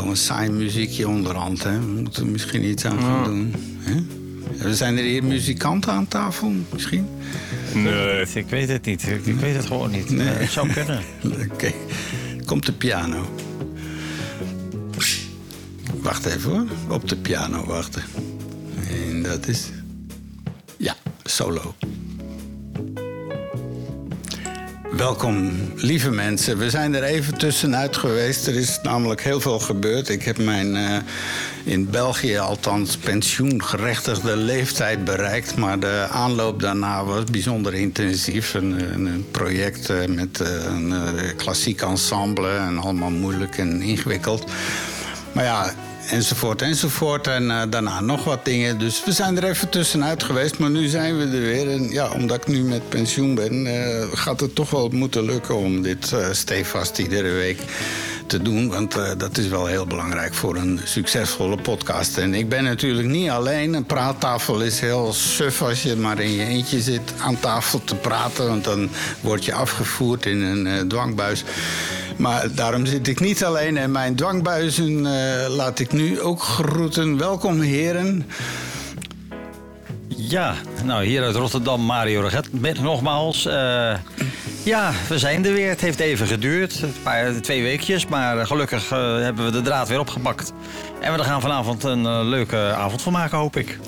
wel een saai muziekje onderhand, hè? We moeten er misschien iets aan gaan doen. Hè? Zijn er hier muzikanten aan tafel, misschien? Nee. Ik weet het niet. Ik, ik weet het gewoon niet. Nee. Eh, het zou kunnen. Oké, komt de piano. Wacht even hoor, op de piano wachten. En dat is... Ja, solo. Welkom, lieve mensen. We zijn er even tussenuit geweest. Er is namelijk heel veel gebeurd. Ik heb mijn eh, in België althans pensioengerechtigde leeftijd bereikt. Maar de aanloop daarna was bijzonder intensief. Een, een, project eh, met eh, een klassiek ensemble en allemaal moeilijk en ingewikkeld. Maar ja, enzovoort, enzovoort. En eh, daarna nog wat dingen. Dus we zijn er even tussenuit geweest. Maar nu zijn we er weer. En ja, omdat ik nu met pensioen ben, eh, gaat het toch wel moeten lukken om dit eh stevast iedere week te doen. Want eh, dat is wel heel belangrijk voor een succesvolle podcast. En ik ben natuurlijk niet alleen. Een praattafel is heel suf als je maar in je eentje zit aan tafel te praten. Want dan word je afgevoerd in een eh, dwangbuis. Maar daarom zit ik niet alleen en mijn dwangbuizen eh, laat ik nu ook groeten. Welkom heren. Ja, nou hier uit Rotterdam, Mario Reget. Nogmaals, ja, we zijn er weer. Het heeft even geduurd, een paar, twee weekjes. Maar gelukkig eh, hebben we de draad weer opgepakt. En we gaan vanavond een eh, leuke avond van maken, hoop ik.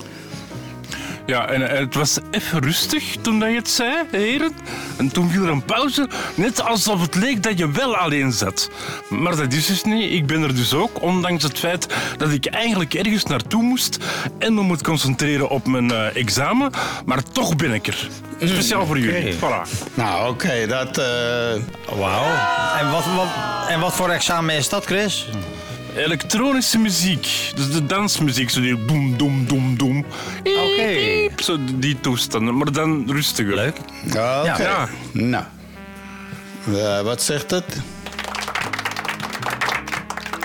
Ja, en eh, het was even rustig toen dat je het zei, heren. En toen viel er een pauze, net alsof het leek dat je wel alleen zat. Maar dat is dus niet. Ik ben er dus ook, ondanks het feit dat ik eigenlijk ergens naartoe moest en me moet concentreren op mijn eh, examen. Maar toch ben ik er. Speciaal voor jullie. Voilà. Nou, oké, dat. eh, Wauw. En wat, wat, en wat voor examen is dat, Chris? Elektronische muziek. Dus de dansmuziek, zo die doem, doem, doem, doem. Oké. Zo die toestanden, maar dan rustiger. Leuk. Oké. Ja. Nou. Eh, wat zegt het?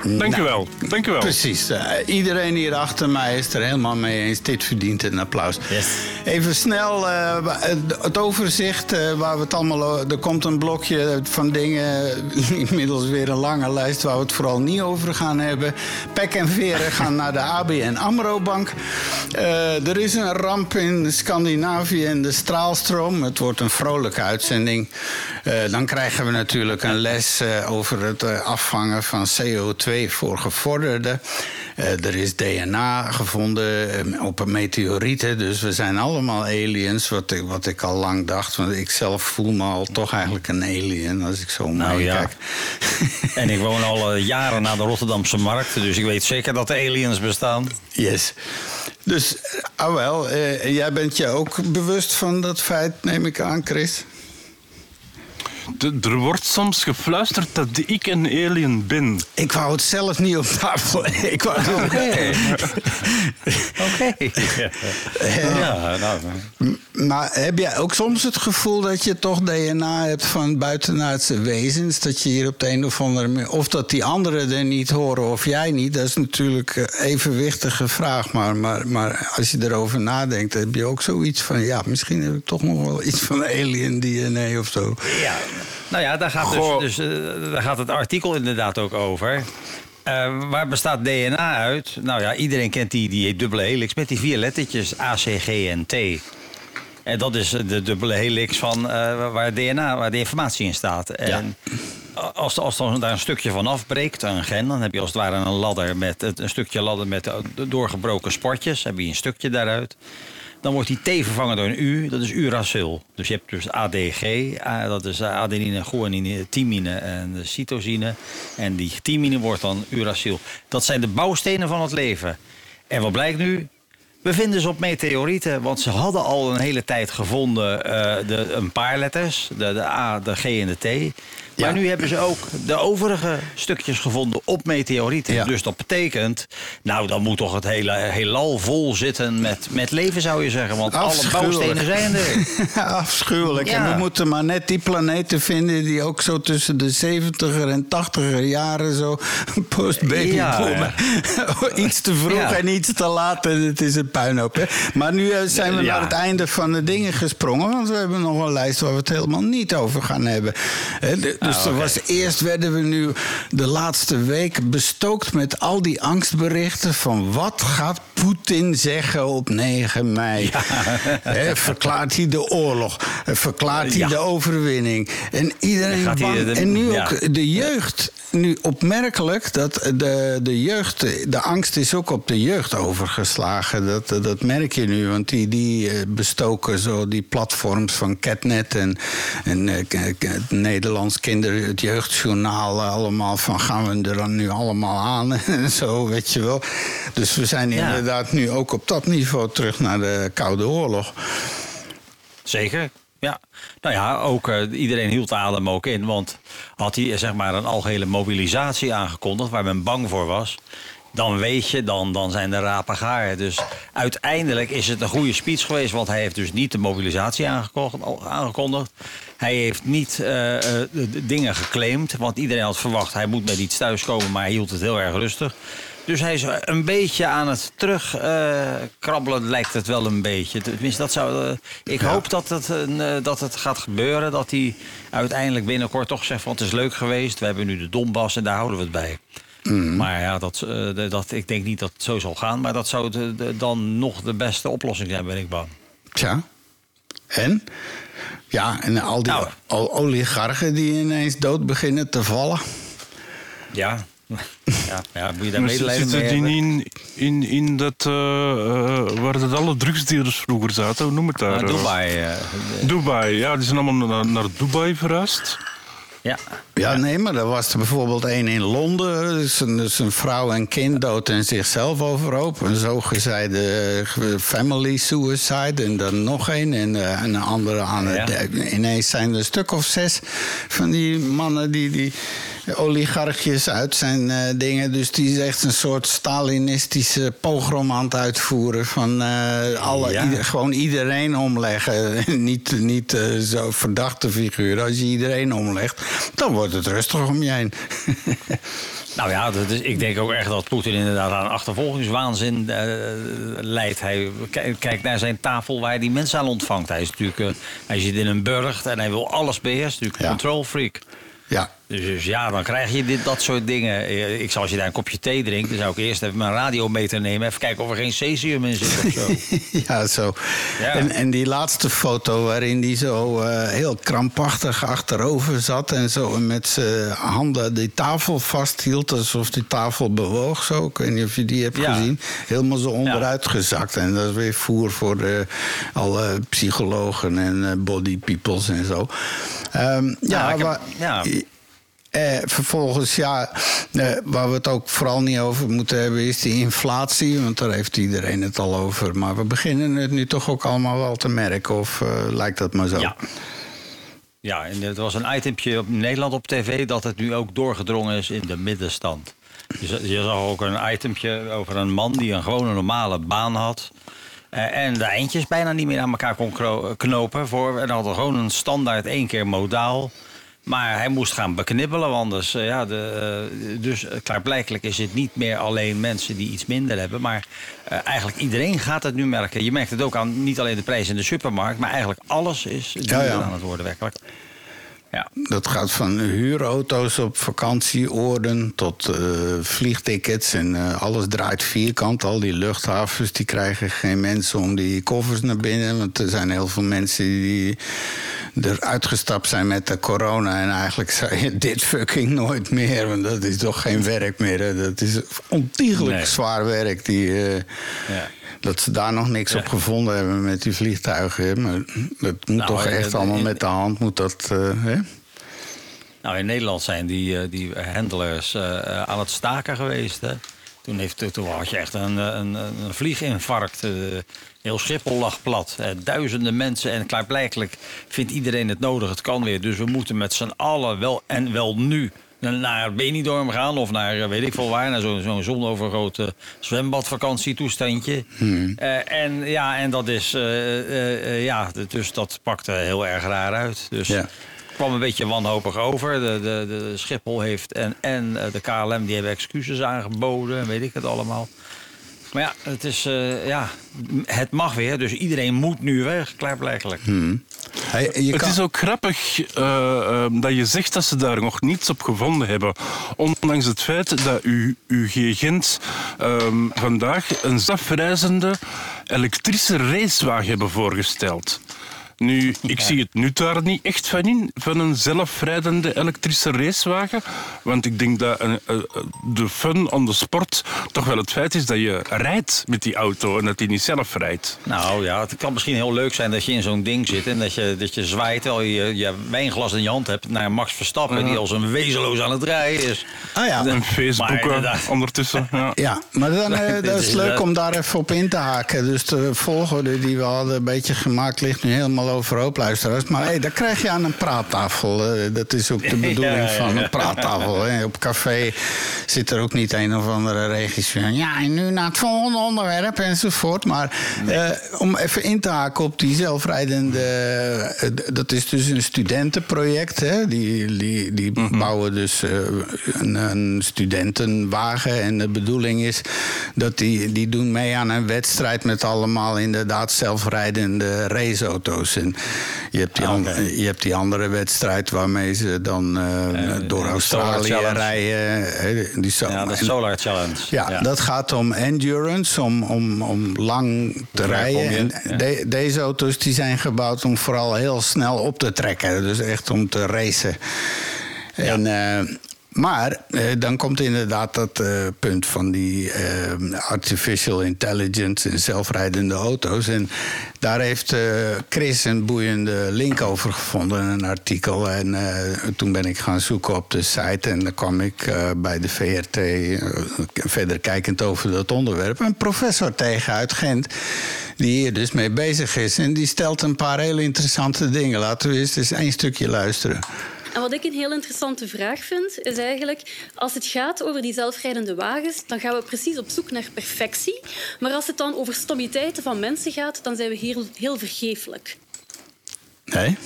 Dank u wel. Dank u wel. Precies. eh, iedereen hier achter mij is er helemaal mee eens. Dit verdient een applaus. Yes. Even snel eh, wa- het- overzicht eh, waar we het allemaal... Er komt een blokje van dingen, inmiddels weer een lange lijst... waar we het vooral niet over gaan hebben. Pek en veren gaan naar de ABN AMRO-bank. Eh, er is een ramp in Scandinavië en de straalstroom. Het wordt een vrolijke uitzending. Eh, dan krijgen we natuurlijk een les eh, over het eh, afvangen van CO2 voor gevorderden. Eh, er is DNA gevonden eh, op een meteorieten. Dus we zijn allemaal aliens, wat ik, wat ik al lang dacht. Want ik zelf voel me al toch eigenlijk een alien als ik zo om Nou ja. kijk. En ik woon al eh, jaren na de Rotterdamse markt. Dus ik weet zeker dat er aliens bestaan. Yes. Dus, eh, ah wel, eh, jij bent je ook bewust van dat feit, neem ik aan, Chris? Er wordt soms gefluisterd dat ik een alien ben. Ik wou het zelf niet op tafel. Ik wou het Oké. Oké. Ja, nou, Maar heb jij ook soms het gevoel dat je toch DNA hebt van buitenaardse wezens? Dat je hier op de een of andere manier. Of dat die anderen er niet horen of jij niet? Dat is natuurlijk een evenwichtige vraag. Maar, maar, maar als je erover nadenkt, heb je ook zoiets van. Ja, misschien heb ik toch nog wel iets van alien DNA of zo. ja. Nou ja, daar gaat, Goh. dus, dus, eh, daar gaat het artikel inderdaad ook over. Eh, waar bestaat DNA uit? Nou ja, iedereen kent die, die dubbele helix met die vier lettertjes A, C, G en T. En dat is de dubbele helix van eh, waar DNA, waar de informatie in staat. En als, als er daar een stukje van afbreekt, een gen, dan heb je als het ware een ladder met een stukje ladder met doorgebroken sportjes. Heb je een stukje daaruit. Dan wordt die T vervangen door een U, dat is uracil. Dus je hebt dus ADG, dat is adenine, guanine, thymine en cytosine. En die thymine wordt dan uracil. Dat zijn de bouwstenen van het leven. En wat blijkt nu? We vinden ze op meteorieten, want ze hadden al een hele tijd gevonden eh, de, een paar letters, de, de A, de G en de T. Maar Ja. nu hebben ze ook de overige stukjes gevonden op meteorieten. Ja. Dus dat betekent, nou dan moet toch het hele heelal vol zitten met, met leven zou je zeggen. Want alle bouwstenen zijn er. Afschuwelijk. En Ja. we moeten maar net die planeten vinden die ook zo tussen de 70er en 80er jaren zo post-baby Ja, boomen. iets te vroeg Ja. en iets te laat en het is een puinhoop. Hè? Maar nu eh, zijn we Ja. naar het einde van de dingen gesprongen, want we hebben nog een lijst waar we het helemaal niet over gaan hebben. De- Dus Ah, er was, eerst werden we nu de laatste week bestookt met al die angstberichten van wat gaat Poetin zeggen op 9 mei? Hè, verklaart hij de oorlog? Eh, Verklaart hij Ja. de overwinning? En iedereen bang. de- En nu ja. ook de jeugd. Nu opmerkelijk dat de, de jeugd, de angst is ook op de jeugd overgeslagen. Dat, dat merk je nu, want die, die eh, bestoken zo die platforms van Catnet en, en eh, k- k- het Jeugdjournaal, eh, allemaal van gaan we er dan nu allemaal aan en zo, weet je wel. Dus we zijn Ja. inderdaad nu ook op dat niveau terug naar de Koude Oorlog. Zeker, ja. Nou ja, ook eh, iedereen hield de adem ook in. Want had hij eh, zeg maar een algehele mobilisatie aangekondigd... waar men bang voor was... dan weet je, dan, dan zijn de rapen gaar. Dus uiteindelijk is het een goede speech geweest... want hij heeft dus niet de mobilisatie aangekondigd. Hij heeft niet eh, eh, de- de dingen geclaimd. Want iedereen had verwacht, hij moet met iets thuiskomen... maar hij hield het heel erg rustig. Dus hij is een beetje aan het terugkrabbelen, lijkt het wel een beetje. Tenminste, dat zou, eh, ik Ja. hoop dat het, eh, dat het gaat gebeuren. Dat hij uiteindelijk binnenkort toch zegt van het is leuk geweest. We hebben nu de Donbass en daar houden we het bij. Mhm. Maar ja, dat, eh, dat, ik denk niet dat het zo zal gaan. Maar dat zou de- de- dan nog de beste oplossing zijn, ben ik bang. Tja. En? Ja, en al die Nou. oligarchen die ineens dood beginnen te vallen. Ja, ja, ja moet je daar Maar medelijden mee zitten die hebben? in, in, in dat, eh, eh, waar dat alle drugsdealers vroeger zaten? Hoe noem het daar? Maar eh? Dubai, Dubai, ja, die zijn allemaal naar, naar Dubai verhuisd. Ja. Ja, nee, maar er was er bijvoorbeeld één in Londen. Een, dus een vrouw en kind dood en zichzelf overhoop. Een zogezegde eh, family suicide. En dan nog één. En eh, een andere aan het... Ja. Ineens zijn er een stuk of zes van die mannen die... die oligarchjes uit zijn eh, dingen. Dus die is echt een soort Stalinistische pogrom aan het uitvoeren. Van eh, alle, Ja. ieder- gewoon iedereen omleggen. niet niet eh, zo verdachte figuren. Als je iedereen omlegt, dan wordt het rustig om je heen. Nou ja, dat is, ik denk ook echt dat Poetin inderdaad aan achtervolgingswaanzin leidt. Hij kijkt naar zijn tafel waar hij die mensen aan ontvangt. Hij, is natuurlijk, hij zit in een burcht en hij wil alles beheersen. Natuurlijk Ja. control freak. ja. Dus, dus ja, dan krijg je dit, dat soort dingen. Eh, Ik zou als je daar een kopje thee drinkt, dan zou ik eerst even mijn radiometer nemen. Even kijken of er geen cesium in zit of zo. ja, zo. Ja. En, en die laatste foto waarin die zo eh, heel krampachtig achterover zat... en zo met zijn handen die tafel vasthield alsof die tafel bewoog zo. Ik weet niet of je die hebt Ja. gezien. Helemaal zo onderuit gezakt. En dat is weer voer voor eh, alle psychologen en body peoples en zo. Ehm, ja, Nou, heb- maar- ja. Eh, vervolgens, ja, eh, waar we het ook vooral niet over moeten hebben, is die inflatie. Want daar heeft iedereen het al over. Maar we beginnen het nu toch ook allemaal wel te merken. Of eh, lijkt dat maar zo? Ja. Ja, en er was een itempje op Nederland op tv dat het nu ook doorgedrongen is in de middenstand. Je zag ook een itempje over een man die een gewone normale baan had. Eh, en de eindjes bijna niet meer aan elkaar kon knopen. Voor, en had gewoon een standaard één keer modaal. Maar hij moest gaan beknibbelen, want dus, eh, ja, de, eh, dus eh, klaarblijkelijk is het niet meer alleen mensen die iets minder hebben. Maar eigenlijk iedereen gaat het nu merken. Je merkt het ook aan niet alleen de prijs in de supermarkt, maar eigenlijk alles is duurder ja. aan het worden, werkelijk. Ja. Dat gaat van huurauto's op vakantieoorden tot eh, vliegtickets. En eh, alles draait vierkant. Al die luchthavens die krijgen geen mensen om die koffers naar binnen. Want er zijn heel veel mensen die er uitgestapt zijn met de corona. En eigenlijk zei je dit fucking nooit meer. Want dat is toch geen werk meer. hè. Dat is ontiegelijk Nee. zwaar werk. Die, eh, Ja. Dat ze daar nog niks Ja. op gevonden hebben met die vliegtuigen. hè. Maar dat moet Nou, toch echt allemaal met de hand. Moet dat, eh, hè? Nou, in Nederland zijn die, eh, die handlers eh, aan het staken geweest. Hè? Toen, heeft, toen had je echt een, een, een vlieginfarct. heel Schiphol lag plat. Duizenden mensen. En klaarblijkelijk vindt iedereen het nodig. Het kan weer. Dus we moeten met z'n allen wel en wel nu naar Benidorm gaan. Of naar eh, weet ik veel waar. Naar zo'n zo'n zonovergrote zwembadvakantietoestandje. Eh, en ja, en dat is... eh, ja, dus dat pakte heel erg raar uit. Dus Ja. kwam een beetje wanhopig over. De, de, de Schiphol heeft en, en de KLM die hebben excuses aangeboden. en Weet ik het allemaal. Maar ja, het, is, eh, ja, het mag weer. Dus iedereen moet nu weg, klaarblijkelijk. Hmm. Hij- je het kan- is ook grappig eh, eh, dat je zegt dat ze daar nog niets op gevonden hebben. Ondanks het feit dat uw G-Gent ehm, vandaag een zelfreizende elektrische racewagen hebben voorgesteld. Nu, ik zie het nut daar niet echt van in, van een zelfrijdende elektrische racewagen. Want ik denk dat een, eh, de fun on the sport toch wel het feit is dat je rijdt met die auto en dat die niet zelf rijdt. Nou ja, het kan misschien heel leuk zijn dat je in zo'n ding zit en dat je, dat je zwaait terwijl je je wijnglas in je hand hebt naar Max Verstappen, die als een wezenloos aan het rijden is. Ah ja. En Facebook ondertussen. Ja. Ja, maar dan, eh, dat is leuk om daar even op in te haken. Dus de volgorde die we hadden een beetje gemaakt ligt nu helemaal overhoop, luisteraars. Maar hey, daar krijg je aan een praattafel. eh, dat is ook de bedoeling Ja, van een praattafel. Hè. Op café zit er ook niet een of andere regisseur. Ja, en nu naar het volgende onderwerp enzovoort. Maar eh, om even in te haken op die zelfrijdende... eh, dat is dus een studentenproject. Hè. Die, die, die bouwen dus een, een studentenwagen. En de bedoeling is dat die, die doen mee aan een wedstrijd... met allemaal inderdaad zelfrijdende raceauto's. En je hebt die, Ah, je hebt die andere wedstrijd waarmee ze dan door Australië rijden. Die Ja, de Solar Challenge. ja, dat gaat om endurance, om, om, om lang te rijden. En de- deze auto's die zijn gebouwd om vooral heel snel op te trekken. Dus echt om te racen. En, eh, maar eh, dan komt inderdaad dat eh, punt van die eh, artificial intelligence en zelfrijdende auto's. En daar heeft Chris een boeiende link over gevonden, een artikel. En toen ben ik gaan zoeken op de site en dan kwam ik bij de VRT verder kijkend over dat onderwerp. Een professor tegen uit Gent, die hier dus mee bezig is. En die stelt een paar hele interessante dingen. Laten we eens eens één stukje luisteren. En wat ik een heel interessante vraag vind, is eigenlijk... als het gaat over die zelfrijdende wagens, dan gaan we precies op zoek naar perfectie. Maar als het dan over stommiteiten van mensen gaat, dan zijn we heel, heel vergeeflijk. Nee?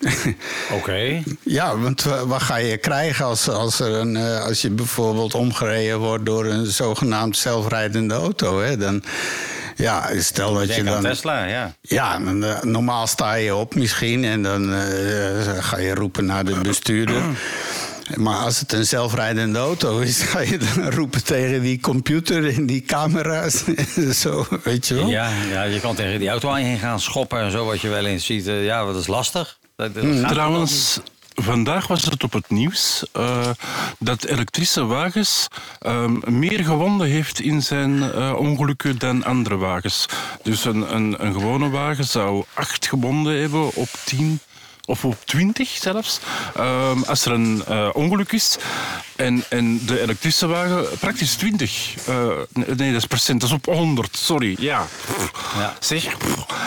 Oké. Ja, want wa- wat ga je krijgen als, als, er een, eh, als je bijvoorbeeld omgereden wordt door een zogenaamd zelfrijdende auto? Hè? Dan, ja, stel dat je Denk aan dan. Tesla, ja. Ja, dan, eh, normaal sta je op misschien en dan eh, ga je roepen naar de bestuurder. Maar als het een zelfrijdende auto is, ga je dan roepen tegen die computer en die camera's. zo, weet je wel? Ja, ja, je kan tegen die auto aan je heen gaan schoppen en zo, wat je wel eens ziet. Eh, Ja, dat is lastig. Dat, dat gaat Trouwens, vandaag was het op het nieuws eh, dat elektrische wagens ehm, meer gewonden heeft in zijn eh, ongelukken dan andere wagens. Dus een, een, een gewone wagen zou acht gewonden hebben op tien of op 20 zelfs, ehm, als er een eh, ongeluk is. En, en de elektrische wagen praktisch 20. Eh, nee, dat is procent, dat is op 100, sorry. Ja, Ja. zeg.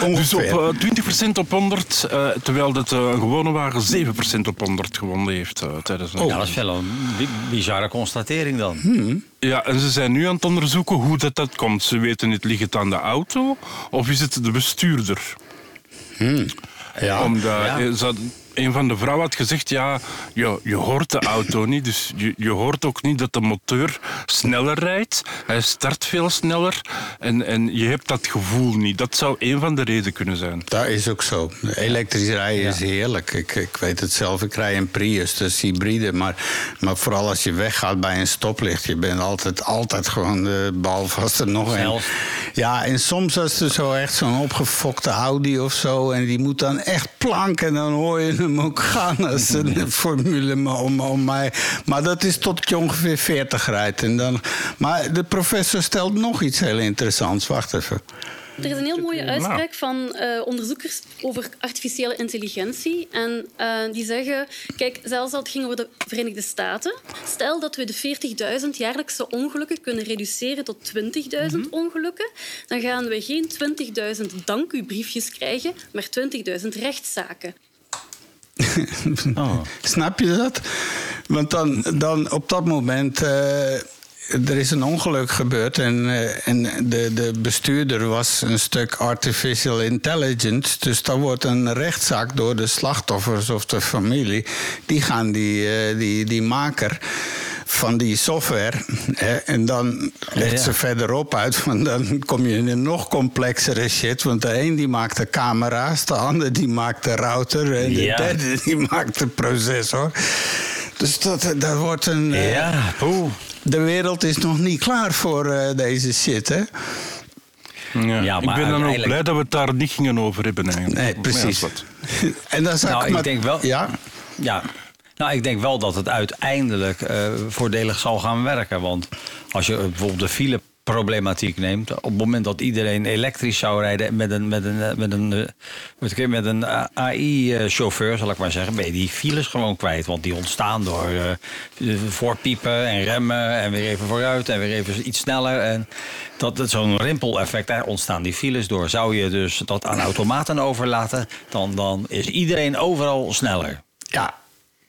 Ongeveer. Dus op eh, 20% op 100, eh, terwijl dat, eh, een gewone wagen 7% op 100 gewonden heeft eh, tijdens een Ja, dat is wel een bi- bizarre constatering dan. Ja, en ze zijn nu aan het onderzoeken hoe dat, dat komt. Ze weten niet, ligt het aan de auto of is het de bestuurder? Ja. Omdat ja. eh, ze had- een van de vrouwen had gezegd, ja, je, je hoort de auto niet. Dus je, je hoort ook niet dat de motor sneller rijdt. Hij start veel sneller en, en je hebt dat gevoel niet. Dat zou een van de redenen kunnen zijn. Dat is ook zo. Elektrisch rijden is heerlijk. Ik, ik weet het zelf, ik rij een Prius, dus hybride. Maar, maar vooral als je weggaat bij een stoplicht, je bent altijd, altijd gewoon de behalve als er nog een. Ja, en soms als er zo echt zo'n opgefokte Audi of zo, en die moet dan echt planken, dan hoor je hem ook gaan als een formule maar om, om mij. Maar dat is tot je ongeveer 40 rijdt. En dan, maar de professor stelt nog iets heel interessants. Wacht even. Er is een heel mooie uitspraak van eh, onderzoekers over artificiële intelligentie. En eh, die zeggen, kijk, zelfs als het ging over de Verenigde Staten, stel dat we de 40.000 jaarlijkse ongelukken kunnen reduceren tot 20.000 ongelukken, dan gaan we geen 20.000 dank u briefjes krijgen, maar 20.000 rechtszaken. Oh. Snap je dat? Want dan, dan op dat moment. eh, er is een ongeluk gebeurd en, eh, en de, de bestuurder was een stuk artificial intelligence. Dus dan wordt een rechtszaak door de slachtoffers of de familie. Die gaan die, eh, die, die maker van die software. Hè, en dan legt Ja. ze verderop uit. Want dan kom je in een nog complexere shit. Want de een die maakt de camera's, de ander die maakt de router. En de Ja. derde die maakt de processor. Dus dat, dat wordt een. eh, Ja, poeh. De wereld is nog niet klaar voor eh, deze shit, hè? Ja. Ja, ik ben dan ook blij dat we het daar niet gingen over hebben eigenlijk. Nee, precies. en dan zou Nou, ik, ik maar- denk wel- Ja, Ja, nou, ik denk wel dat het uiteindelijk eh, voordelig zal gaan werken. Want als je bijvoorbeeld de fileproblematiek neemt, op het moment dat iedereen elektrisch zou rijden met een, met een, eh, met een, eh, met een AI-chauffeur, zal ik maar zeggen, ben je die files gewoon kwijt. Want die ontstaan door voorpiepen en remmen en weer even vooruit en weer even iets sneller. En dat het zo'n rimpeleffect, daar ontstaan die files door. Zou je dus dat aan automaten overlaten, dan, dan is iedereen overal sneller. ja.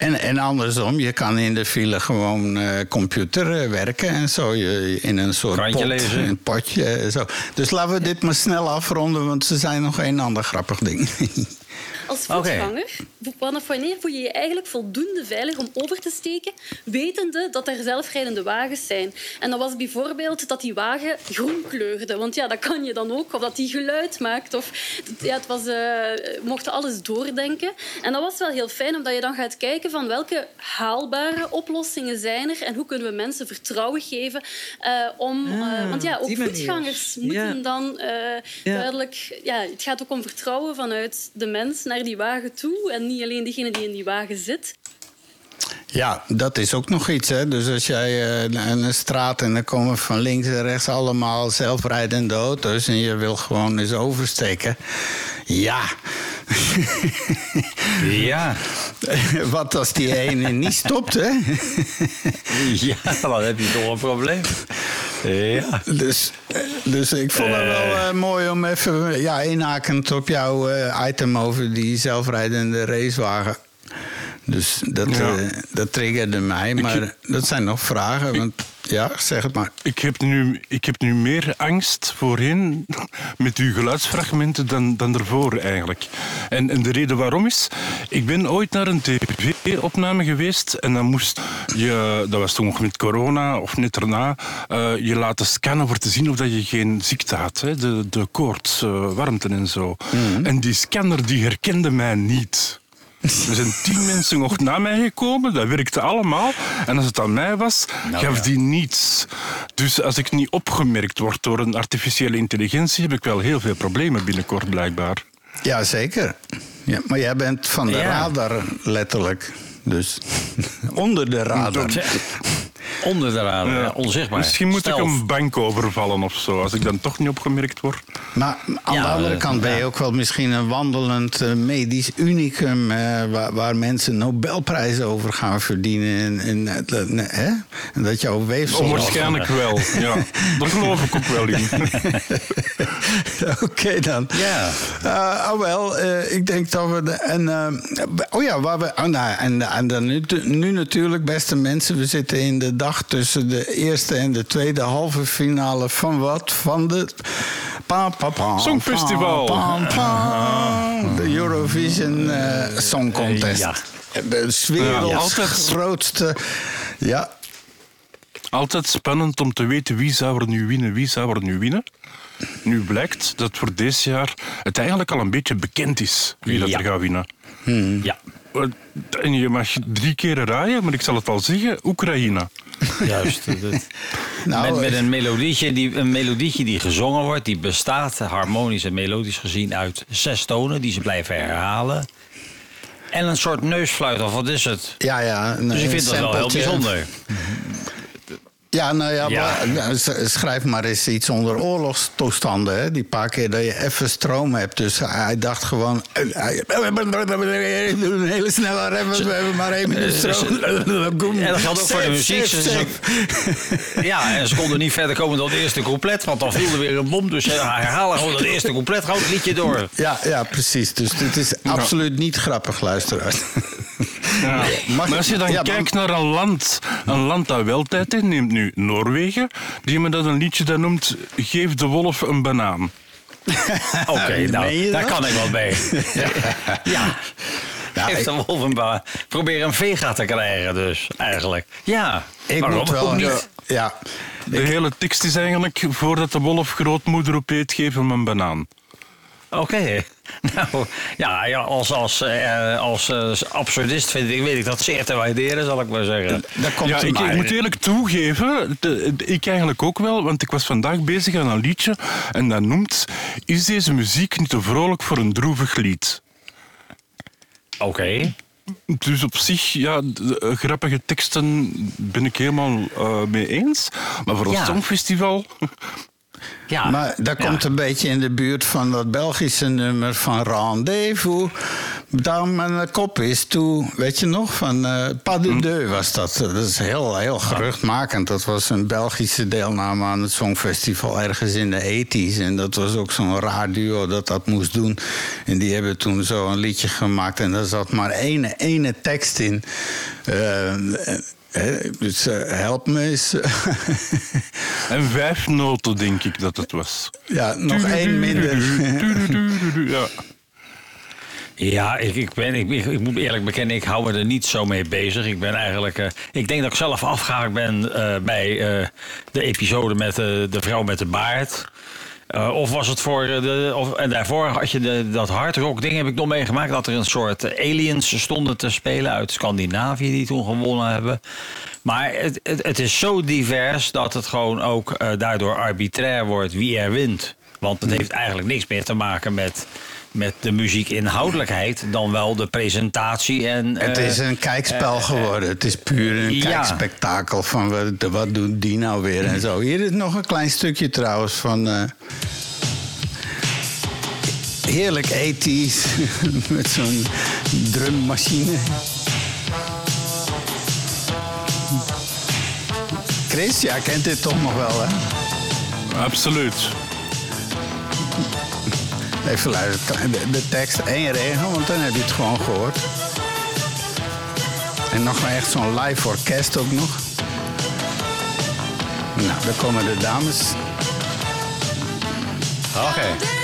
En, en andersom, je kan in de file gewoon eh, computer eh, werken en zo. Je, in een soort Krantje pot, lezen. een potje. eh, zo. Dus laten we dit maar snel afronden, want ze zijn nog een ander grappig ding. Als voetganger, wanneer voel je je eigenlijk voldoende veilig om over te steken, wetende dat er zelfrijdende wagens zijn? En dat was bijvoorbeeld dat die wagen groen kleurde. Want ja, dat kan je dan ook. Of dat die geluid maakt. Of, ja, het was, eh, we mochten alles doordenken. En dat was wel heel fijn, omdat je dan gaat kijken van welke haalbare oplossingen zijn er en hoe kunnen we mensen vertrouwen geven eh, om... Ah, want ja, ook voetgangers moeten Ja. dan duidelijk... Ja, het gaat ook om vertrouwen vanuit de mens naar die wagen toe. En niet alleen degene die in die wagen zit. Ja, dat is ook nog iets. Hè? Dus als jij eh, een, een straat en dan komen van links en rechts allemaal zelfrijdende auto's en je wil gewoon eens oversteken. Ja. Ja. Wat als die ene niet stopt, hè? Ja, dan heb je toch een probleem. Ja. Dus, eh, dus ik vond het wel eh, mooi om even ja, inhakend op jouw eh, item over die zelfrijdende racewagen. Dus dat, Ja. eh, dat triggerde mij. Maar dat zijn nog vragen. Want ja, zeg het maar. Ik heb, nu, ik heb nu meer angst voorheen met uw geluidsfragmenten dan, dan ervoor eigenlijk. En, en de reden waarom is, ik ben ooit naar een tv-opname geweest en dan moest je, dat was toen nog met corona of net daarna, eh, je laten scannen voor te zien of dat je geen ziekte had. Hè? De, de koorts, eh, warmte en zo. En die scanner die herkende mij niet. Er zijn tien mensen nog na mij gekomen, dat werkte allemaal. En als het aan mij was, gaf die niets. Dus als ik niet opgemerkt word door een artificiële intelligentie, heb ik wel heel veel problemen binnenkort, blijkbaar. Ja, zeker. Ja, maar jij bent van de Ja. radar, letterlijk. Dus onder de radar. Onder de radar, Ja. onzichtbaar. Misschien moet Stealth. ik een bank overvallen of zo, als ik dan toch niet opgemerkt word. Maar aan Ja, de andere kant ben je ja. ook wel misschien een wandelend eh, medisch unicum... eh, waar, waar mensen Nobelprijzen over gaan verdienen. En, en, eh, hè? en dat jouw weefsel... Onwaarschijnlijk wel, ja. Daar geloof ik ook wel in. Oké dan. Ja. Eh, oh wel, eh, ik denk dat we... De, en, oh ja, waar we, oh, nou, en, en dan nu, nu natuurlijk, beste mensen... we zitten in de dag tussen de eerste en de tweede halve finale van wat? Van de... Pa, pa, pa, Songfestival. pa, pa, pa. de Eurovision eh, Song Contest. Ja. De werelds Ja, grootste... Ja, Altijd spannend om te weten wie zou er nu winnen, wie zou er nu winnen. Nu blijkt dat voor dit jaar het eigenlijk al een beetje bekend is wie dat Ja. er gaat winnen. Ja, En je mag drie keer raaien, maar ik zal het al zeggen, Oekraïne. juist. Dat- nou, met, met een, melodietje die, een melodietje die gezongen wordt, die bestaat harmonisch en melodisch gezien uit zes tonen die ze blijven herhalen. En een soort neusfluit, of wat is het? ja, ja. een- Dus ik vind dat wel heel bijzonder. Ja, nou ja, Ja. maar, nou, s- schrijf maar eens iets onder oorlogstoestanden. Hè? Die paar keer dat je even stroom hebt. Dus hij dacht gewoon... eh, Een hele snelle rem, we hebben maar één minuut stroom. En dat geldt ook voor de muziek. Ja, en ze konden niet verder komen dan het eerste couplet, want dan viel er weer een bom. Dus ze herhalen gewoon het eerste couplet, gewoon het liedje door. Ja, ja, precies. Dus dit is absoluut niet grappig, luisteraars. Ja. Maar als je dan ja, maar- kijkt naar een land, een land dat wel tijd inneemt, nu Noorwegen, die me dat een liedje dat noemt Geef de wolf een banaan. Oké, nou, daar dat? kan ik wel mee. Ja. Ja, Geef de wolf een baan. Probeer een vega te krijgen dus, eigenlijk. Ja, ik waarom moet wel, niet? Ja. De hele tekst is eigenlijk... voordat de wolf grootmoeder op eet, geef hem een banaan. Oké. Nou, ja, ja als, als, uh, als uh, absurdist vind ik, weet ik dat zeer te waarderen, zal ik maar zeggen. Dat komt ja, ik, ik, moet eerlijk toegeven, de, ik eigenlijk ook wel, want ik was vandaag bezig aan een liedje en dat noemt Is deze muziek niet te vrolijk voor een droevig lied? Oké. Dus op zich, ja, de, grappige teksten ben ik helemaal uh, mee eens. Maar voor een ja. songfestival ja. Maar dat komt een beetje in de buurt van dat Belgische nummer van Rendezvous. Daar mijn kop is toe, weet je nog, van uh, Pas de hm. Deux was dat. Dat is heel, heel geruchtmakend. Dat was een Belgische deelname aan het Songfestival ergens in de 80s. En dat was ook zo'n raar duo dat dat moest doen. En die hebben toen zo een liedje gemaakt. En daar zat maar ene, ene tekst in. Uh, dus uh, help me eens. en vijf noten, denk ik dat het was. Ja, nog één minder. ja. Ja, ik, ik, ben, ik, ik, moet eerlijk bekennen, ik hou me er niet zo mee bezig. Ik ben eigenlijk. Uh, ik denk dat ik zelf afgehaakt ben uh, bij uh, de episode met de vrouw met de baard. Uh, of was het voor de. Of, en daarvoor had je de, dat hardrock ding, heb ik nog meegemaakt. Dat er een soort aliens stonden te spelen uit Scandinavië die toen gewonnen hebben. Maar het, het, het is zo divers dat het gewoon ook uh, daardoor arbitrair wordt wie er wint. Want het heeft eigenlijk niks meer te maken met met de muziekinhoudelijkheid dan wel de presentatie. En, het is een kijkspel geworden. Het is puur een ja. kijkspektakel van wat, wat doet die nou weer en zo. Hier is nog een klein stukje trouwens van... Uh, heerlijk ethisch met zo'n drummachine. Chris, ja, kent dit toch nog wel, hè? Absoluut. Even luisteren. De, de tekst één regel, want dan heb je het gewoon gehoord. En nog maar echt zo'n live orkest ook nog. Nou, daar komen de dames. Oké. Okay.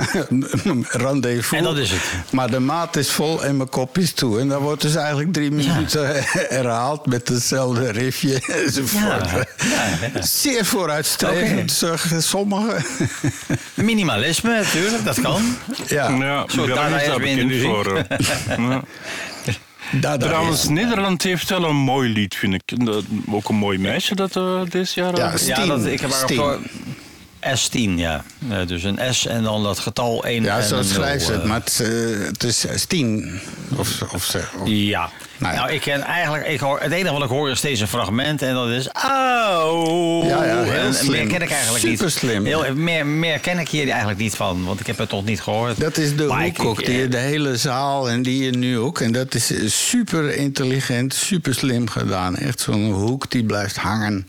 rendezvous. En dat is het. Maar de maat is vol en mijn kop is toe. En dan wordt dus eigenlijk drie minuten herhaald met hetzelfde riffje enzovoort. Ja. Zeer vooruitstrevend, okay. sommigen. Minimalisme natuurlijk, dat kan. Ja, ja Zo, daar is ik voor. ja. Trouwens, Nederland heeft wel een mooi lied, vind ik. Ook een mooi meisje dat uh, dit jaar... Ja, Steen. ja dat, ik heb haar S10, ja. Uh, dus een S en dan dat getal 1 Ja, zo schrijft ze het, uh, maar het, uh, het is S10. Of, of, of, ja. Nou, ja. nou, ik ken eigenlijk... Ik hoor, het enige wat ik hoor is deze fragment en dat is... Oh! Ja, ja, heel slim. Meer ken ik eigenlijk Super niet. slim. Heel, meer, meer ken ik hier eigenlijk niet van, want ik heb het toch niet gehoord. Dat is de hoek ook, die, de hele zaal en die je nu ook. En dat is super intelligent, super slim gedaan. Echt zo'n hoek die blijft hangen.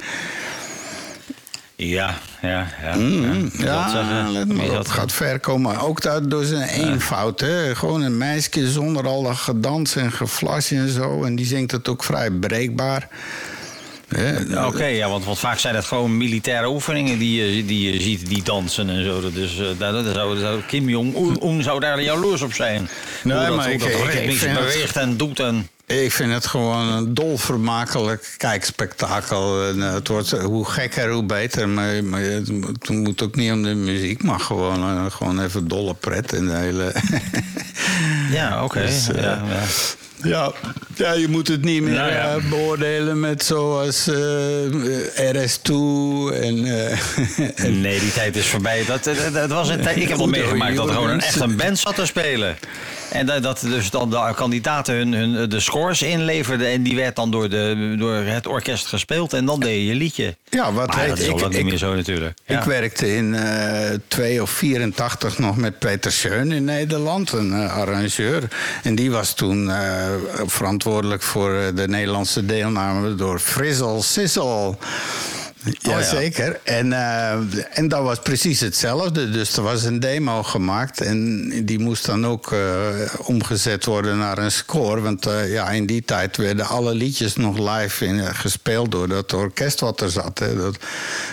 Ja, ja, ja. Mm, ja, ja let maar op. gaat ver komen. Ook dat door zijn eenvoud. Hè? Gewoon een meisje zonder al dat gedans en geflasje en zo. En die zingt het ook vrij breekbaar. Oké, ja, want, want, vaak zijn het gewoon militaire oefeningen die je, die je ziet, die dansen en zo. Dus uh, daar, daar zou, Kim Jong-un zou daar jaloers op zijn. Nee, hoe maar dat, ik, dat ik, ik beweegt en doet en... Ik vind het gewoon een dolvermakelijk kijkspektakel. En, uh, het wordt hoe gekker, hoe beter. Maar, maar het moet ook niet om de muziek, maar gewoon, uh, gewoon even dolle pret in de hele. ja, oké. Okay. Dus, uh, ja, ja. Ja, ja, je moet het niet meer nou ja. uh, beoordelen met zoals uh, RS2 en, uh, en, Nee, die tijd is voorbij. Dat, dat, dat was een tijd, ik heb al meegemaakt dat er gewoon een, echt een band zat te spelen. En dat, dat dus dan de kandidaten hun, hun, de scores inleverden. En die werd dan door, de, door het orkest gespeeld. En dan deed je je liedje. Ja, wat maar heet, dat is ik, niet meer zo natuurlijk. Ja. Ik werkte in uh, 2 of 84 nog met Peter Schön in Nederland. Een uh, arrangeur. En die was toen uh, verantwoordelijk voor de Nederlandse deelname door Frizzle Sizzle. Jazeker. Oh, ja. En, uh, en dat was precies hetzelfde. Dus er was een demo gemaakt. En die moest dan ook uh, omgezet worden naar een score. Want uh, ja, in die tijd werden alle liedjes nog live in, gespeeld door dat orkest wat er zat. Hè. Dat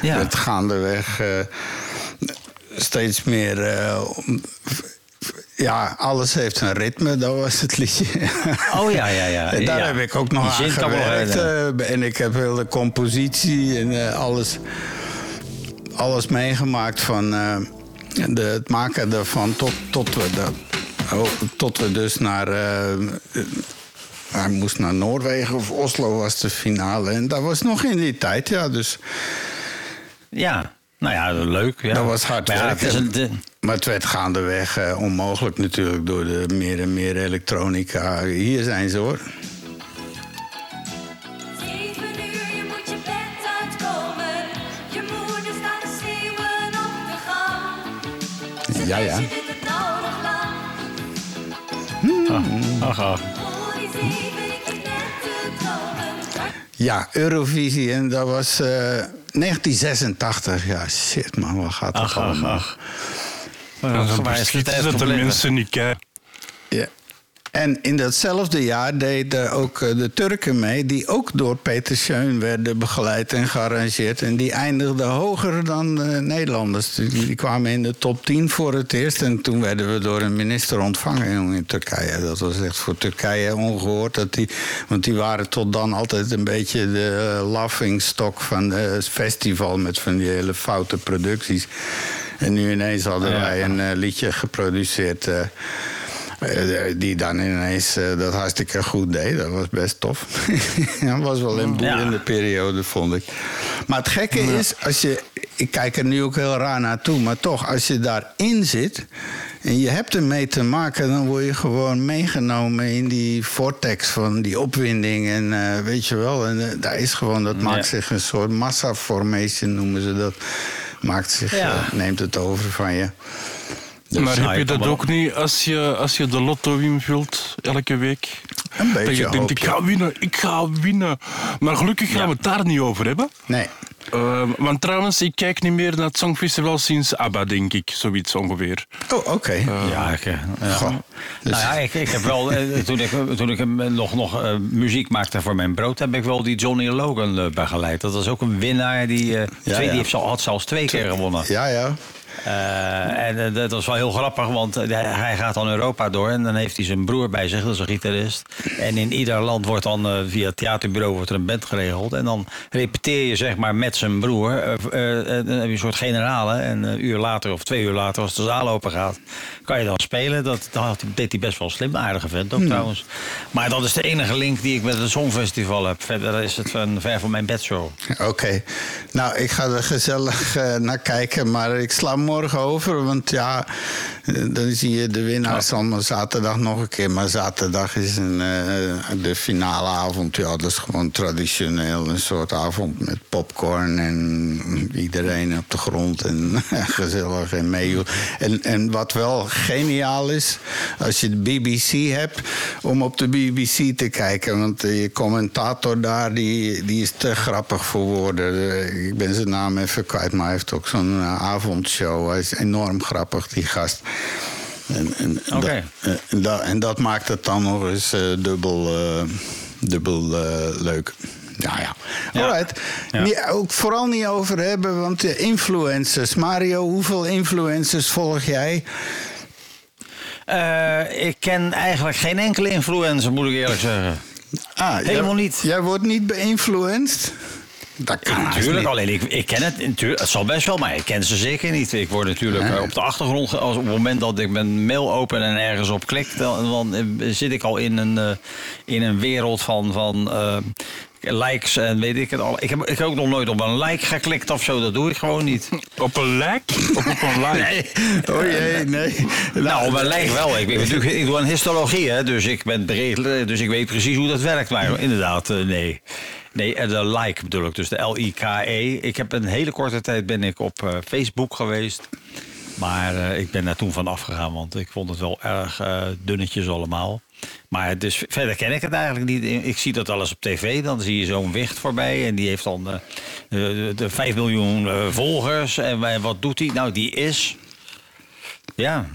ja. werd gaandeweg steeds meer. Ja, alles heeft een ritme, dat was het liedje. Oh ja, ja, ja. En daar Ja. heb ik ook nog aan gewerkt. eh, en ik heb heel de compositie en eh, alles, alles meegemaakt van eh, de, het maken ervan tot, tot, we, dat, oh, tot we dus naar. hij moest naar Noorwegen of Oslo was de finale. En dat was nog in die tijd, ja. Dus Ja, nou ja, leuk. Ja. dat was hard Maar ja, het is een, de- Maar het werd gaandeweg eh, onmogelijk natuurlijk door de meer en meer elektronica. Hier zijn ze hoor. Zeven uur, je moet je bed uitkomen. Je moeder staat te schreeuwen op de gang. Ze Ja, ja. lang. ach, ach. Ja, Eurovisie en dat was eh, 1986. Ja, shit man, wat gaat dat Ach, ach, allemaal? ach. Is verschieten tijd dat de gebleven? mensen niet kijken. En in datzelfde jaar deden ook eh, de Turken mee... die ook door Peter Schön werden begeleid en gearrangeerd. En die eindigden hoger dan de Nederlanders. Die, kwamen in de top 10 voor het eerst. En toen werden we door een minister ontvangen in Turkije. Dat was echt voor Turkije ongehoord. Dat die, want die waren tot dan altijd een beetje de uh, laughingstock van het festival... met van die hele foute producties. En nu ineens hadden wij een eh, liedje geproduceerd... eh, eh, die dan ineens eh, dat hartstikke goed deed. Dat was best tof. dat was wel een boeiende Ja. periode, vond ik. Maar het gekke is, als je, ik kijk er nu ook heel raar naartoe... maar toch, als je daarin zit en je hebt ermee te maken... dan word je gewoon meegenomen in die vortex van die opwinding. En weet je wel, en, daar is gewoon, dat maakt Ja. zich een soort massa formation, noemen ze dat. Maakt zich, neemt het over van je. Dus, maar heb je dat ook niet als je, als je de lotto invult elke week? Een beetje Dat je denkt, hoop ik ga winnen, ik ga winnen. Maar gelukkig gaan Ja. we het daar niet over hebben. Nee. Eh, want trouwens, ik kijk niet meer naar het Songfestival sinds ABBA, denk ik. Zoiets ongeveer. Oh, oké. Ja, ik, eh, ja. Goh. Dus- Nou ja, ik, ik heb wel, eh, toen ik, toen ik nog, nog eh, muziek maakte voor mijn brood, heb ik wel die Johnny Logan eh, begeleid. Dat was ook een winnaar, die, eh, Ja, twee, ja. die heeft, al- had zelfs twee keer gewonnen. Ja, ja. Eh, en eh, dat was wel heel grappig, want eh, hij gaat dan Europa door en dan heeft hij zijn broer bij zich, dat is een gitarist. En in ieder land wordt dan via het theaterbureau wordt er een band geregeld. En dan repeteer je zeg maar met zijn broer. dan heb je een soort generale. En een uur later of twee uur later, als de zaal open gaat, kan je dan spelen. Dat, dat deed hij best wel slim, aardige vent ook trouwens. Maar dat is de enige link die ik met het Songfestival heb. Verder is het van ver van mijn bedshow. Oké. Nou, ik ga er gezellig naar kijken, maar ik sla morgen over. Want ja, dan zie je de winnaars allemaal zaterdag nog een keer. Maar zaterdag is een, eh, de finale avond. Ja, dat is gewoon traditioneel. Een soort avond met popcorn en iedereen op de grond. En gezellig en mee. En, en wat wel geniaal is, als je de BBC hebt, om op de BBC te kijken. Want je commentator daar, die, die is te grappig voor woorden. Eh, Ik ben zijn naam even kwijt, maar hij heeft ook zo'n eh, Hij is enorm grappig, die gast. En, en, dat, eh, en, dat, en dat maakt het dan nog eens eh, dubbel, eh, dubbel eh, leuk. Ja, ja. Ja. Alright. Ja. Niet- ook vooral niet over hebben, want de influencers. Mario, hoeveel influencers volg jij? Eh, ik ken eigenlijk geen enkele influencer, moet ik eerlijk zeggen. Ah, Helemaal jij, niet. Jij wordt niet beïnvluenced? Dat kan Natuurlijk, alleen ik, ik ken het. natuurlijk, Het zal best wel, maar ik ken ze zeker niet. Ik word natuurlijk eh, op de achtergrond. Als op het moment dat ik mijn mail open en ergens op klik, dan, dan eh, zit ik al in een, eh, in een wereld van. van eh, likes en weet ik het al. Ik heb, ik heb ook nog nooit op een like geklikt of zo. Dat doe ik gewoon niet. Op een lijk of op een like? Nee. Oh jee, nee. Nou, op een like wel. Ik, natuurlijk, ik doe een histologie, hè, dus ik ben breed, dus ik weet precies hoe dat werkt. Maar inderdaad, eh, nee. Nee, eh, de like bedoel ik, dus de L-I-K-E. Ik heb een hele korte tijd ben ik op eh, Facebook geweest. Maar eh, ik ben daar toen van afgegaan, want ik vond het wel erg dunnetjes allemaal. Maar dus verder ken ik het eigenlijk niet. Ik zie dat alles op tv. Dan zie je zo'n wicht voorbij. En die heeft dan de, de 5 miljoen volgers. En wat doet hij? Nou, die is... Ja.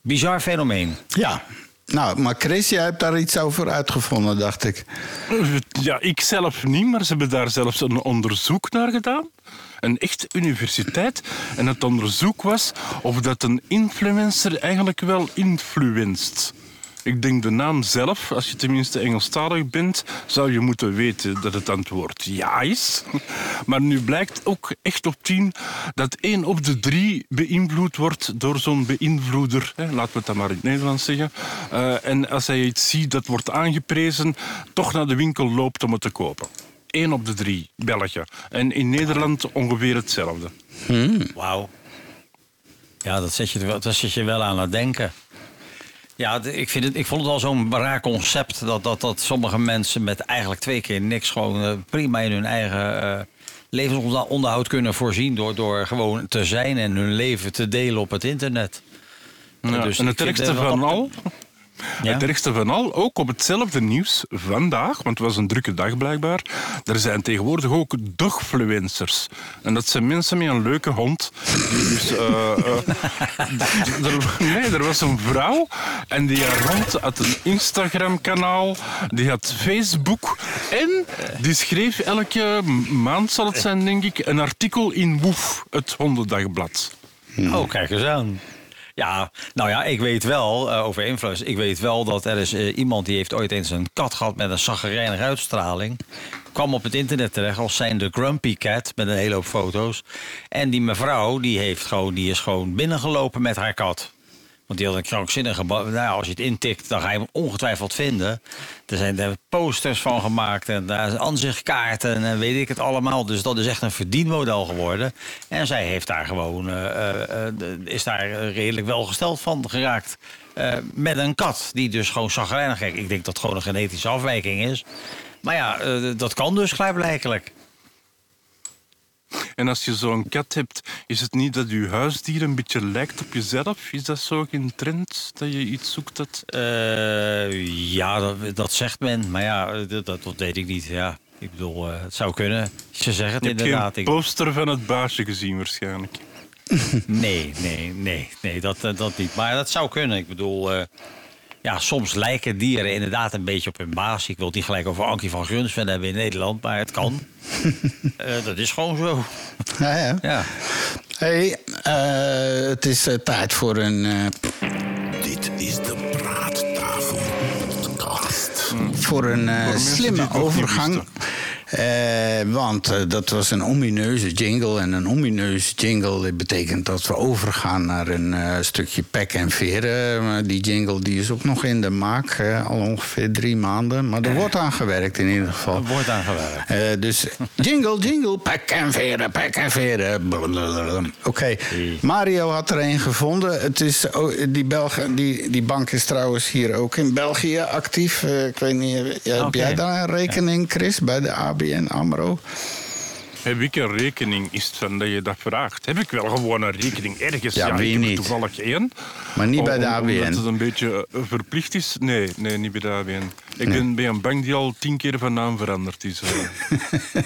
Bizar fenomeen. Ja. Nou, maar Chris, jij hebt daar iets over uitgevonden, dacht ik. Ja, ik zelf niet, maar ze hebben daar zelfs een onderzoek naar gedaan. Een echt universiteit. En het onderzoek was of dat een influencer eigenlijk wel influenst. Ik denk de naam zelf, als je tenminste Engelstalig bent, zou je moeten weten dat het antwoord ja is. Maar nu blijkt ook echt op tien dat één op de drie beïnvloed wordt door zo'n beïnvloeder. Hè, laten we het dan maar in het Nederlands zeggen. Eh, en als hij iets ziet dat wordt aangeprezen, toch naar de winkel loopt om het te kopen. Eén op de drie, België. En in Nederland ongeveer hetzelfde. Wauw. Ja, dat zet, je, wel- dat zet je wel aan het denken. Ja, ik, vind het, ik vond het al zo'n raar concept dat, dat, dat sommige mensen met eigenlijk twee keer niks gewoon eh, prima in hun eigen eh, levensonderhoud kunnen voorzien door, door gewoon te zijn en hun leven te delen op het internet. Ja, Dus en het wel van al, Ja? Het ergste van al, ook op hetzelfde nieuws vandaag, want het was een drukke dag blijkbaar. Er zijn tegenwoordig ook dogfluencers. En dat zijn mensen met een leuke hond. Dus, eh, eh, nee, er was een vrouw en die haar hond had een Instagram-kanaal, die had Facebook en die schreef elke maand, zal het zijn denk ik, een artikel in Woef, het hondendagblad. Oh, kijk eens aan. Ja, nou ja, ik weet wel, eh, over influence, ik weet wel dat er is eh, iemand die heeft ooit eens een kat gehad met een zaggerijnige uitstraling. Kwam op het internet terecht als zijn de Grumpy Cat met een hele hoop foto's. En die mevrouw, die, heeft gewoon, die is gewoon binnengelopen met haar kat. Want die had een krankzinnige... Nou, als je het intikt, dan ga je hem ongetwijfeld vinden. Er zijn er posters van gemaakt en daar zijn aanzichtkaarten en weet ik het allemaal. Dus dat is echt een verdienmodel geworden. En zij heeft daar gewoon... eh, eh, eh, is daar redelijk wel gesteld van geraakt. Met een kat, die dus gewoon zagrijnig... Kijk, ik denk dat het gewoon een genetische afwijking is. Maar ja, dat kan dus klaarblijkelijk. En als je zo'n kat hebt, is het niet dat je huisdier een beetje lijkt op jezelf? Is dat zo geen trend, dat je iets zoekt dat... Eh, ja, dat, dat zegt men. Maar ja, dat, dat, weet ik niet. Ja, ik bedoel, eh, het zou kunnen. Ze zeggen het Je inderdaad. geen Ik- poster van het baasje gezien waarschijnlijk. nee, nee, nee, nee dat, eh, dat niet. Maar dat zou kunnen. Ik bedoel, ja, soms lijken dieren inderdaad een beetje op hun baas. Ik wil het niet gelijk over Ankie van Grunsven hebben in Nederland, maar het kan. Eh, dat is gewoon zo. Ja, ja. Ja. Hey, eh, het is eh, tijd voor een. eh, Dit is de Praattafel Podcast. voor een slimme overgang. Eh, want eh, dat was een omineuze jingle. En een omineuze jingle betekent dat we overgaan naar een eh, stukje pek en veren. Maar die jingle die is ook nog in de maak, al ongeveer drie maanden. Maar er wordt aan gewerkt in ieder geval. Er wordt aan gewerkt. Dus jingle, jingle, pek en veren, pek en veren. Oké, Mario had er een gevonden. Het is, oh, die, Belgen, die, die bank is trouwens hier ook in België actief. Ik weet niet, heb jij daar een rekening, Chris, bij de ABN AMRO? Heb ik een rekening, is het van dat je dat vraagt? Heb ik wel gewoon een rekening ergens? Ja, wie ik heb niet? toevallig één. Maar niet bij de Om- ABN. Omdat het een beetje eh, verplicht is? Nee, nee niet bij de ABN. Ik ben bij een bank die al tien keer van naam veranderd is. eh.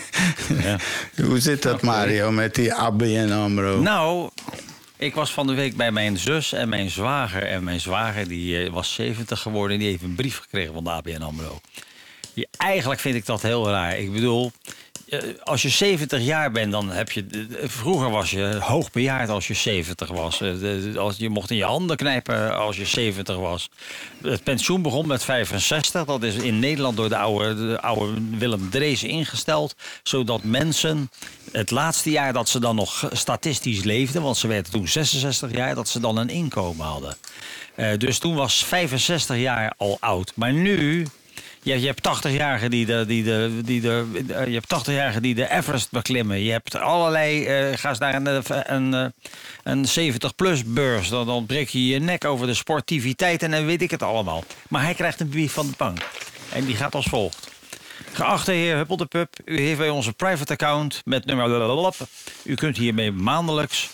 Ja. Hoe zit dat, Mario, met die ABN AMRO? Nou, ik was van de week bij mijn zus en mijn zwager. En mijn zwager die eh, was 70 geworden en die heeft een brief gekregen van de ABN AMRO. Ja, eigenlijk vind ik dat heel raar. Ik bedoel, eh, als je 70 jaar bent, dan heb je... eh, Vroeger was je hoogbejaard als je 70 was. Eh, je mocht in je handen knijpen als je 70 was. Het pensioen begon met 65. Dat is in Nederland door de oude, de oude Willem Drees ingesteld. Zodat mensen het laatste jaar dat ze dan nog statistisch leefden... want ze werden toen 66 jaar, dat ze dan een inkomen hadden. Dus toen was 65 jaar al oud. Maar nu... Je, je hebt 80-jarigen die de, die de, die de, eh, je hebt 80-jarigen die de Everest beklimmen. Je hebt allerlei, eh ga naar een, eh, een, een 70-plus beurs. Dan, dan breek je je nek over de sportiviteit en dan weet ik het allemaal. Maar hij krijgt een brief van de bank. En die gaat als volgt. Geachte heer Huppeldepup, u heeft bij onze private account met nummer... U kunt hiermee maandelijks...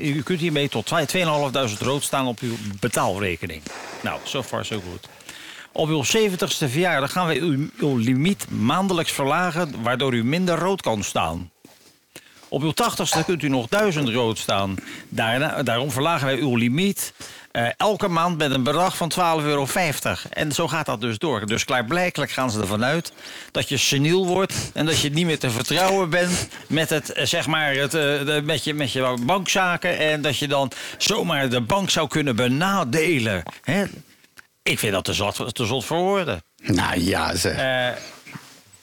U kunt hiermee tot 2.500 rood staan op uw betaalrekening. Nou, so far so good. Op uw 70ste verjaardag gaan wij uw, limiet maandelijks verlagen... waardoor u minder rood kan staan. Op uw 80ste kunt u nog 1000 rood staan. Daarom verlagen wij uw limiet... Eh, elke maand met een bedrag van 12,50 euro. En zo gaat dat dus door. Dus klaarblijkelijk gaan ze ervan uit dat je seniel wordt en dat je niet meer te vertrouwen bent met het, eh, zeg maar, het, eh, met, je, met je bankzaken. En dat je dan zomaar de bank zou kunnen benadelen. Hè? Ik vind dat te zot, te zot voor woorden. Nou ja, zeg. Eh,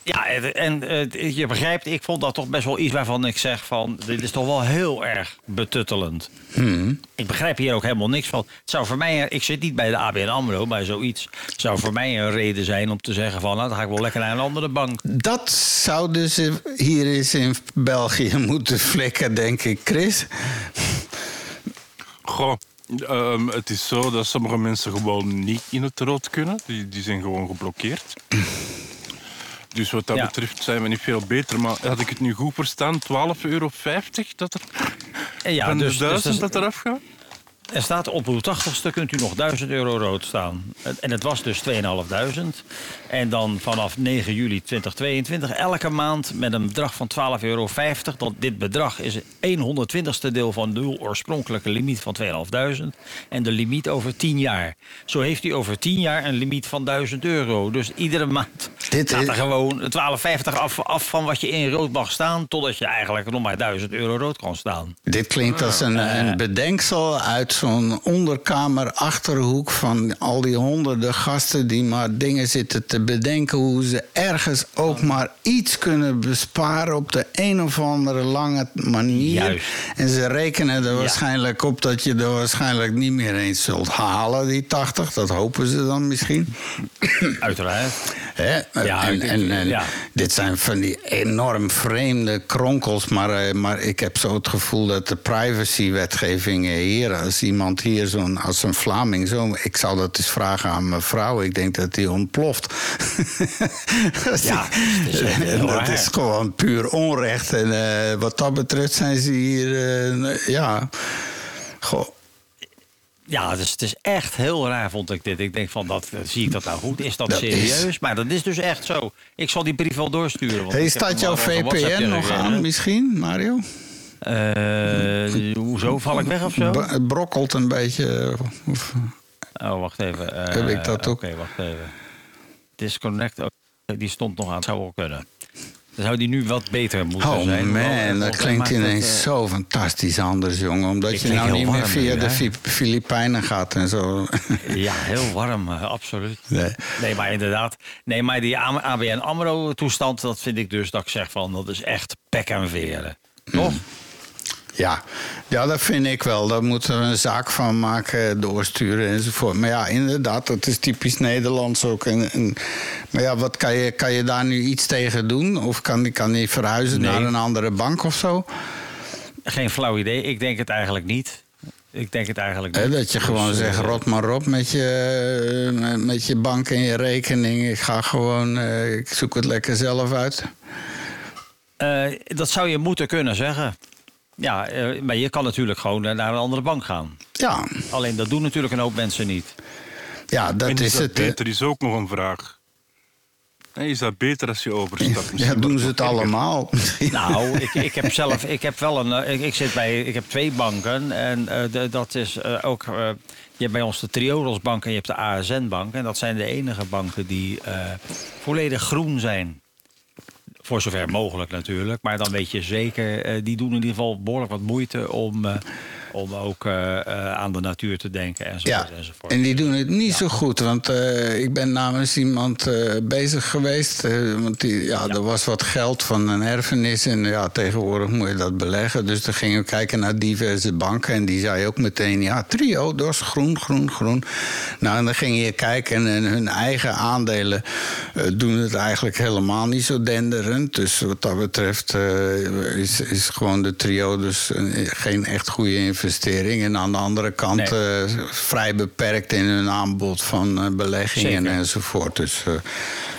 ja, en, en eh, je begrijpt, ik vond dat toch best wel iets waarvan ik zeg van... dit is toch wel heel erg betuttelend. Ik begrijp hier ook helemaal niks van. Het zou voor mij, ik zit niet bij de ABN AMRO, bij zoiets. Zou voor mij een reden zijn om te zeggen van... nou, dan ga ik wel lekker naar een andere bank. Dat zou dus hier eens in België moeten flikken, denk ik, Chris. Goh, ehm, het is zo dat sommige mensen gewoon niet in het rood kunnen. Die, die zijn gewoon geblokkeerd. Dus wat dat Ja. betreft zijn we niet veel beter. Maar had ik het nu goed verstaan, 12,50 euro dat er En ja, van dus, de dus duizend dat- dat eraf gaat? Er staat op uw 80ste kunt u nog 1000 euro rood staan. En het was dus 2500. En dan vanaf 9 juli 2022 elke maand met een bedrag van 12,50 euro. Dat dit bedrag is 120ste deel van de oorspronkelijke limiet van 2500. En de limiet over 10 jaar. Zo heeft u over 10 jaar een limiet van 1000 euro. Dus iedere maand Dit gaat is- er gewoon 12,50 af, af van wat je in rood mag staan. Totdat je eigenlijk nog maar 1000 euro rood kan staan. Dit klinkt als een, een bedenksel uit zo'n onderkamer achterhoek van al die honderden gasten die maar dingen zitten te bedenken hoe ze ergens ook maar iets kunnen besparen op de een of andere lange manier. Juist. En ze rekenen er waarschijnlijk op dat je er waarschijnlijk niet meer eens zult halen, die 80. Dat hopen ze dan misschien. Uiteraard. Hè? Ja, en, en ja. dit zijn van die enorm vreemde kronkels. Maar, eh, maar ik heb zo het gevoel dat de privacywetgeving hier... als iemand hier zo'n als een Vlaming zo... ik zal dat eens vragen aan mijn vrouw. Ik denk dat die ontploft. Ja, is dat is gewoon puur onrecht. En eh, wat dat betreft zijn ze hier... eh, ja... Goh. Ja, dus het is echt heel raar, vond ik dit. Ik denk van, dat, zie ik dat nou goed? Is dat, Dat serieus? is- Maar dat is dus echt zo. Ik zal die brief wel doorsturen. want Hey, heb staat jouw VPN nog aan misschien, Mario? Eh, hoezo val ik weg of zo? Het brokkelt een beetje. Of, Oh, wacht even. Eh, Heb ik dat ook? Oké, wacht even. Disconnect, oh, die stond nog aan. Het zou wel kunnen. Dan zou die nu wat beter moeten Oh zijn. man, Hoewel, dat klinkt ineens eh, zo fantastisch anders, jongen. Omdat Ik je nou niet meer via nu, de hè? Filipijnen gaat en zo. Ja, heel warm, eh, absoluut. Nee. Nee, maar inderdaad. Nee, maar die ABN AMRO-toestand, dat vind ik dus dat ik zeg van... dat is echt pek en veren. Toch? Ja. ja, dat vind ik wel. Daar moeten we een zaak van maken, doorsturen enzovoort. Maar ja, inderdaad, dat is typisch Nederlands ook. En, en- maar ja, wat kan je, kan je daar nu iets tegen doen? Of kan die, kan die verhuizen Nee. naar een andere bank of zo? Geen flauw idee. Ik denk het eigenlijk niet. Ik denk het eigenlijk niet. dat je Dus, gewoon eh, zegt, rot maar op met je, eh, met je bank en je rekening. Ik ga gewoon, eh, ik zoek het lekker zelf uit. eh, dat zou je moeten kunnen zeggen. Ja, eh, maar je kan natuurlijk gewoon eh, naar een andere bank gaan. Ja, Alleen dat doen natuurlijk een hoop mensen niet. ja dat en is is dat het. beter, is ook nog een vraag. Is dat beter als je overstapt? Ja, Misschien doen wordt ze het allemaal. Nou, ik, ik heb zelf, ik heb wel een, eh, ik, ik zit bij, ik heb twee banken en eh, de- dat is eh, ook, eh, je hebt bij ons de Triodos Bank en je hebt de ASN Bank en dat zijn de enige banken die eh, volledig groen zijn. Voor zover mogelijk natuurlijk, maar dan weet je zeker, eh, die doen in ieder geval behoorlijk wat moeite om, eh, om ook eh, eh, aan de natuur te denken enzovoort. Ja, enzovoort. en die doen het niet zo goed. Want eh, ik ben namens iemand bezig geweest. want die, ja, er was wat geld van een erfenis. En ja, tegenwoordig moet je dat beleggen. Dus dan gingen we kijken naar diverse banken. En die zei ook meteen: ja, trio, dat is groen, groen, groen. Nou, en dan ging je kijken. En, hun eigen aandelen doen het eigenlijk helemaal niet zo denderend. Dus wat dat betreft is, is gewoon de trio dus geen echt goede investering. En aan de andere kant Nee. eh, vrij beperkt in hun aanbod van eh, beleggingen Zeker. enzovoort. Dus, eh,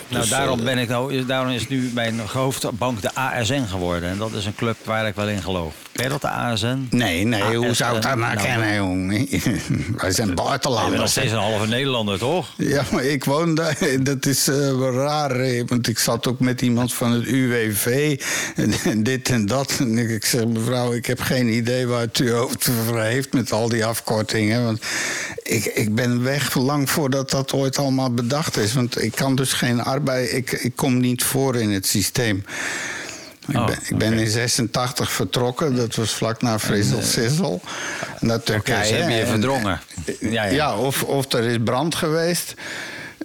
Nou, dus, daarom, eh, ben ik nou, daarom is nu mijn hoofdbank de ASN geworden. En dat is een club waar ik wel in geloof. Je dat, de ASN? Nee, nee, hoe zou ik dat nou Nou, kennen, jong? Wij zijn Je bent nog buitenlanders. steeds een halve Nederlander, toch? Ja, maar ik woon daar. Dat is wel raar. Want ik zat ook met iemand van het UWV. En, en dit en dat. En ik, zeg, mevrouw, ik heb geen idee waar het u over heeft met al die afkortingen. Want ik, ik ben weg lang voordat dat ooit allemaal bedacht is. Want ik kan dus geen Ik, ik kom niet voor in het systeem. Ik, Oh, ben, ik ben in 86 vertrokken. Dat was vlak na Frizzle Sizzle. Naar Turkije. ze hebben je En- verdrongen. Ja, Ja, ja. of, of er is brand geweest.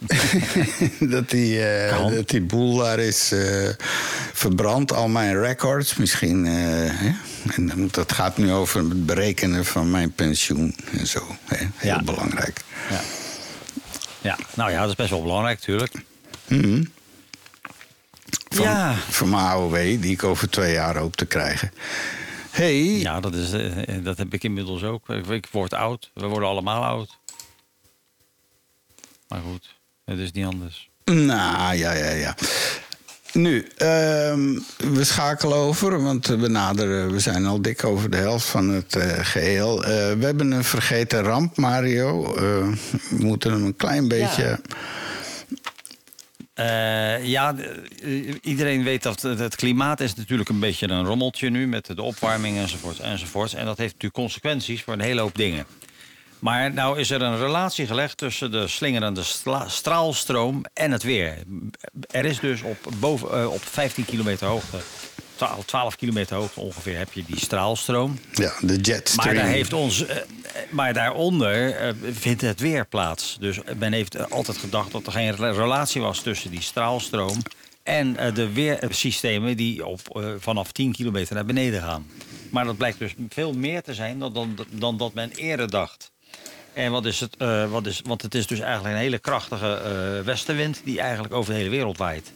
dat, die, eh, dat die boel daar is eh, verbrand. Al mijn records misschien. eh, hè? En dat gaat nu over het berekenen van mijn pensioen en zo. Hè? Heel Ja. belangrijk. Ja. ja, nou ja, dat is best wel belangrijk, natuurlijk. Van, Ja. Van mijn AOW, die ik over twee jaar hoop te krijgen. hey, Ja, dat, is, eh, dat heb ik inmiddels ook. Ik, ik word oud. We worden allemaal oud. Maar goed, het is niet anders. Nou, ja, ja, ja. Nu, ehm, we schakelen over, want we naderen, we zijn al dik over de helft van het eh, geheel. Eh, we hebben een vergeten ramp, Mario. Eh, we moeten hem een klein beetje. Ja, de- eh, iedereen weet dat het klimaat is natuurlijk een beetje een rommeltje nu met de opwarming enzovoort enzovoort. En dat heeft natuurlijk consequenties voor een hele hoop dingen. Maar nou is er een relatie gelegd tussen de slingerende straalstroom en het weer. Er is dus op, boven, eh, op 15 kilometer hoogte, 12, 12 kilometer hoogte ongeveer, heb je die straalstroom. Ja, de jetstream. Maar, daar heeft ons, eh, eh, maar daaronder eh, vindt het weer plaats. Dus men heeft altijd gedacht dat er geen re- relatie was tussen die straalstroom en de weersystemen die op, vanaf 10 kilometer naar beneden gaan. Maar dat blijkt dus veel meer te zijn dan, dan, dan dat men eerder dacht. En wat is het? wat is, want het is dus eigenlijk een hele krachtige westenwind die eigenlijk over de hele wereld waait.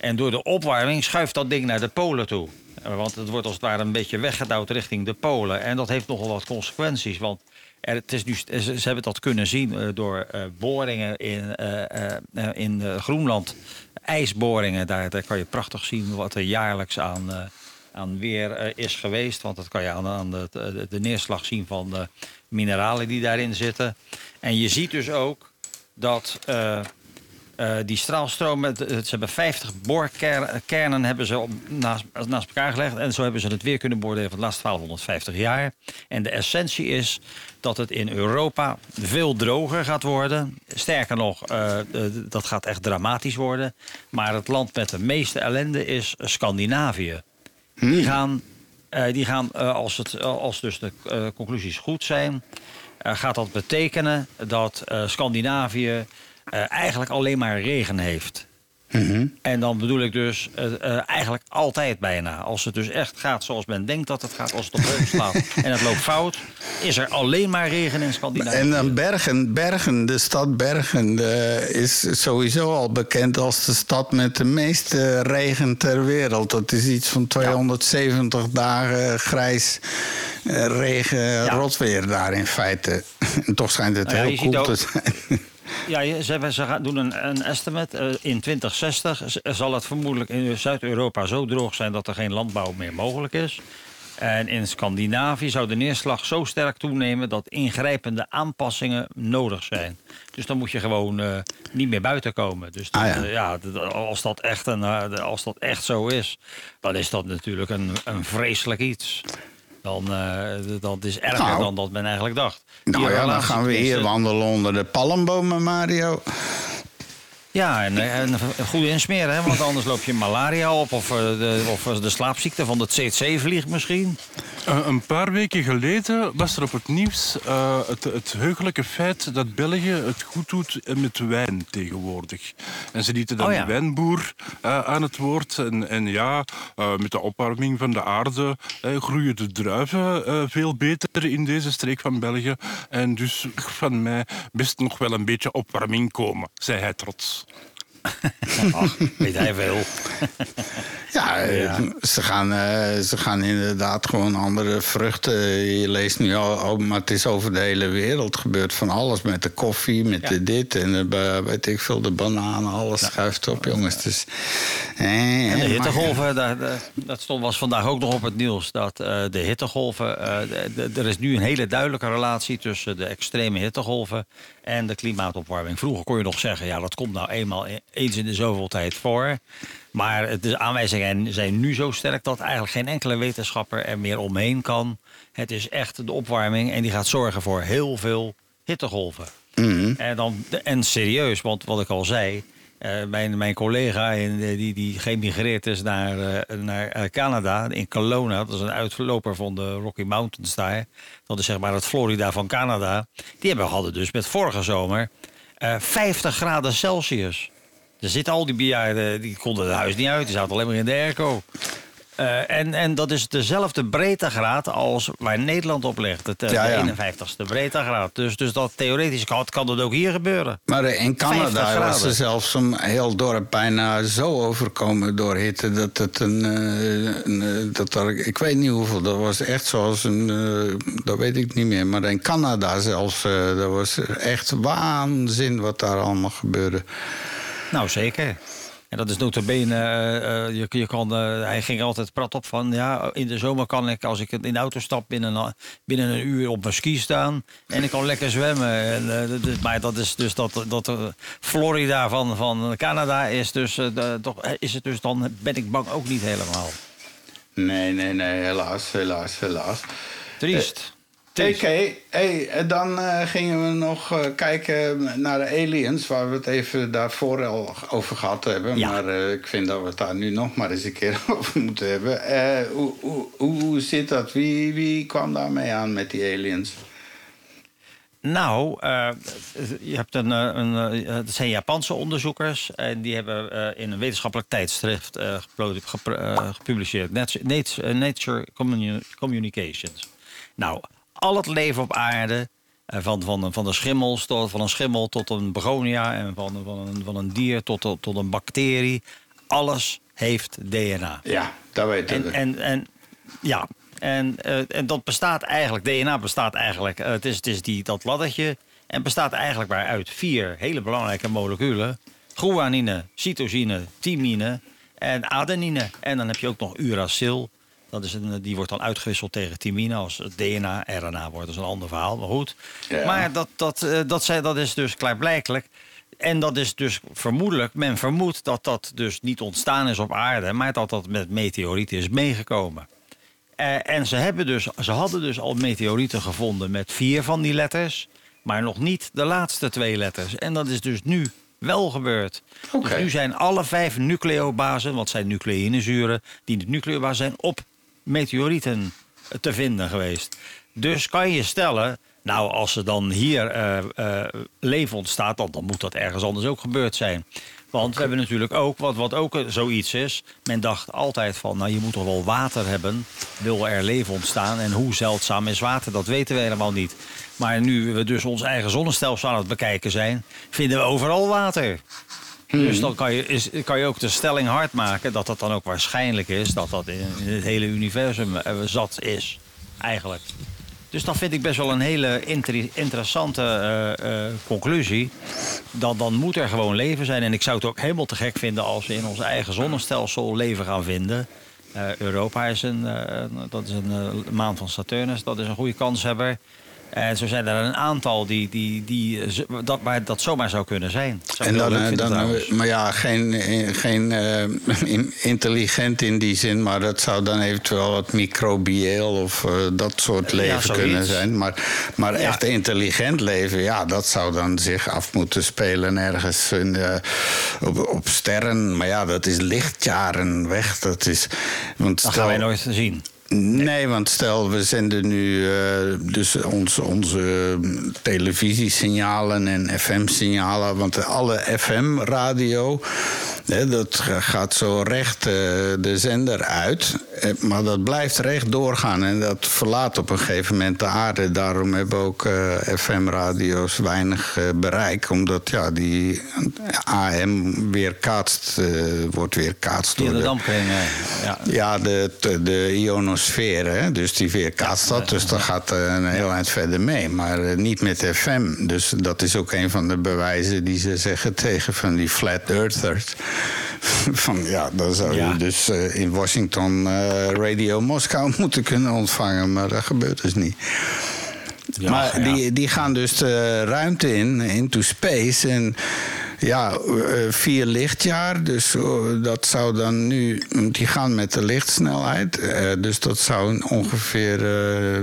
En door de opwarming schuift dat ding naar de polen toe. Want het wordt als het ware een beetje weggedouwd richting de polen. En dat heeft nogal wat consequenties. Want het is nu, ze, hebben dat kunnen zien eh, door eh, boringen in, eh, in Groenland. IJsboringen, daar, daar kan je prachtig zien wat er jaarlijks aan, aan weer is geweest. Want dat kan je aan, de, de, neerslag zien van de mineralen die daarin zitten. En je ziet dus ook dat eh, die straalstroom, het- het- ze hebben 50 boorkernen hebben ze op, naast, naast elkaar gelegd. En zo hebben ze het weer kunnen beoordelen van de laatste 1250 jaar. En de essentie is dat het in Europa veel droger gaat worden. Sterker nog, eh, eh, dat gaat echt dramatisch worden. Maar het land met de meeste ellende is Scandinavië. Die gaan, eh, die gaan eh, als, het, als dus de eh, conclusies goed zijn, eh, gaat dat betekenen dat eh, Scandinavië eh, eigenlijk alleen maar regen heeft. En dan bedoel ik dus eh, eh, eigenlijk altijd bijna. Als het dus echt gaat zoals men denkt dat het gaat, als het op hol slaat en het loopt fout, is er alleen maar regen in Scandinavië. En dan Bergen, Bergen, de stad Bergen is sowieso al bekend als de stad met de meeste regen ter wereld. Dat is iets van 270 dagen grijs regen, rotweer daar in feite. En toch schijnt het Nou heel ziet te zijn. Ja, ze, ze gaan doen een, een estimate. Eh, in 2060 z- zal het vermoedelijk in Zuid-Europa zo droog zijn dat er geen landbouw meer mogelijk is. En in Scandinavië zou de neerslag zo sterk toenemen dat ingrijpende aanpassingen nodig zijn. Dus dan moet je gewoon eh, niet meer buiten komen. Dus Ah, ja. eh, ja, als, dat echt een, als dat echt zo is, dan is dat natuurlijk een, een vreselijk iets. Dan, eh, d- dat is erger Nou. dan dat men eigenlijk dacht. Nou ja, dan gaan we hier tussen- wandelen onder de palmbomen, Mario. Ja, en, eh, en een goede insmeren, hè? want anders loop je malaria op of, eh, de, of eh, de slaapziekte van de CC-vlieg misschien. Eh, een paar weken geleden was er op het nieuws eh, het, het heugelijke feit dat België het goed doet met wijn tegenwoordig. En ze lieten dan Oh ja. de wijnboer eh, aan het woord. En, en ja, eh, met de opwarming van de aarde eh, groeien de druiven eh, veel beter in deze streek van België. En dus van mij best nog wel een beetje opwarming komen, zei hij trots. Ach, weet hij veel. Ja, eh, Ze, gaan, eh, ze gaan inderdaad gewoon andere vruchten. Je leest nu al, al, maar het is over de hele wereld. gebeurt van alles met de koffie, met Ja. de dit en de, weet ik veel, de bananen. Alles schuift op, jongens. Dus, eh, En de hittegolven, daar- dat stond, was vandaag ook nog op het nieuws. Dat eh, de hittegolven, er is nu een hele duidelijke relatie tussen de extreme hittegolven en de klimaatopwarming. Vroeger kon je nog zeggen, ja, dat komt nou eenmaal e- eens in de zoveel tijd voor. Maar de aanwijzingen zijn nu zo sterk dat eigenlijk geen enkele wetenschapper er meer omheen kan. Het is echt de opwarming en die gaat zorgen voor heel veel hittegolven. En, dan, en serieus, want wat ik al zei. Eh, mijn, mijn collega eh, die, die geëmigreerd is naar, eh, naar Canada, in Kelowna. Dat is een uitloper van de Rocky Mountains daar. Dat is zeg maar het Florida van Canada. Die hebben, hadden dus met vorige zomer eh 50 graden Celsius. Er zitten al die bejaarden, die konden het huis niet uit. Die zaten alleen maar in de airco. Eh, en, en dat is dezelfde breedtegraad als waar Nederland op ligt. Het, Ja, ja. De 51ste breedtegraad. Dus, dus dat theoretisch kan, kan dat ook hier gebeuren. Maar in 50 Canada was er zelfs een heel dorp bijna zo overkomen door hitte dat het een. eh, een, eh, dat er, ik weet niet hoeveel, dat was echt zoals een. dat weet ik niet meer. Maar in Canada zelfs, dat was echt waanzin wat daar allemaal gebeurde. Nou, zeker. En dat is notabene, eh, je, je kan, eh, hij ging altijd prat op van... ja, in de zomer kan ik, als ik in de auto stap... binnen een, binnen een uur op mijn ski staan en ik kan lekker zwemmen. En, maar dat is dus dat, dat Florida van, van Canada is dus... toch, is het dus dan, ben ik bang, ook niet helemaal. Nee, nee, nee, helaas, helaas, helaas. Triest. Oké, hey, en dan eh, gingen we nog eh, kijken naar de aliens, waar we het even daarvoor al over gehad hebben. Ja. Maar eh, ik vind dat we het daar nu nog maar eens een keer over moeten hebben. Hoe, hoe, hoe zit dat? Wie, wie kwam daarmee aan met die aliens? Nou, je hebt een, een, het zijn Japanse onderzoekers en die hebben in een wetenschappelijk tijdschrift gepubliceerd, Nat- Nat- Nature Communi- Communications. Nou, al het leven op aarde, eh, van, van, van de schimmels tot van een schimmel tot een begonia en van, van, een, van een dier tot, tot, tot een bacterie, alles heeft DNA. Ja, dat weten we. En, en, en ja, en, eh, en dat bestaat eigenlijk, DNA bestaat eigenlijk, eh, het is, het is die, dat laddertje. En bestaat eigenlijk maar uit vier hele belangrijke moleculen: guanine, cytosine, thymine en adenine. En dan heb je ook nog uracil. Dat is een, die wordt dan uitgewisseld tegen thymine als het DNA, RNA wordt. Dat is een ander verhaal, maar goed. Ja. Maar dat, dat, eh, dat, zijn, dat is dus klaarblijkelijk. En dat is dus vermoedelijk, men vermoedt dat dat dus niet ontstaan is op aarde, maar dat dat met meteorieten is meegekomen. Eh, en ze, hebben dus, ze hadden dus al meteorieten gevonden met vier van die letters, maar nog niet de laatste twee letters. En dat is dus nu wel gebeurd. Dus nu zijn alle vijf nucleobasen, wat zijn nucleïnezuren, die de nucleobasen zijn op meteorieten te vinden geweest. Dus kan je stellen, nou als er dan hier eh, leven ontstaat, dan, dan moet dat ergens anders ook gebeurd zijn. Want we hebben natuurlijk ook, wat, wat ook zoiets is, men dacht altijd van, nou je moet toch wel water hebben, wil er leven ontstaan. En hoe zeldzaam is water, dat weten we helemaal niet. Maar nu we dus ons eigen zonnestelsel aan het bekijken zijn, vinden we overal water. Dus dan kan je, is, kan je ook de stelling hard maken dat dat dan ook waarschijnlijk is dat dat in, in het hele universum eh, zat is, eigenlijk. Dus dat vind ik best wel een hele inter- interessante eh, eh, conclusie. Dan, dan moet er gewoon leven zijn. En ik zou het ook helemaal te gek vinden als we in ons eigen zonnestelsel leven gaan vinden. Europa is een, dat is een maan van Saturnus, dat is een goede kanshebber. En zo zijn er een aantal die, die, die, eh, dat, waar dat zomaar zou kunnen zijn. Zou En dan, eh, dan, eh, maar ja, geen, eh, geen eh, in- intelligent in die zin, maar dat zou dan eventueel wat microbieel of eh, dat soort leven kunnen zijn. Maar, maar Ja. echt intelligent leven, ja, dat zou dan zich af moeten spelen ergens in de, op, op sterren. Maar ja, dat is lichtjaren weg. Dat is, want Dat stel- gaan wij nooit zien. Nee, want stel, we zenden nu eh, dus onze, onze televisiesignalen en FM-signalen. Want alle FM-radio, dat gaat zo recht eh, de zender uit. Eh, maar dat blijft recht doorgaan en dat verlaat op een gegeven moment de aarde. Daarom hebben ook eh, FM-radio's weinig bereik. Omdat ja, die AM weer kaatst, wordt weer kaatst door de dampkring. Ja. Ja, de, de, ionosfeer, hè? dus die weerkaatst dat. Dus dat gaat een heel eind verder mee. Maar niet met FM. Dus dat is ook een van de bewijzen die ze zeggen tegen van die flat earthers. van ja, dan zou je Ja. dus eh, in Washington eh, Radio Moskou moeten kunnen ontvangen. Maar dat gebeurt dus niet. Ja, maar ja. Die, die gaan dus de ruimte in, into space. En ja, eh, vier lichtjaar. Dus dat zou dan nu. Die gaan met de lichtsnelheid. dus dat zou ongeveer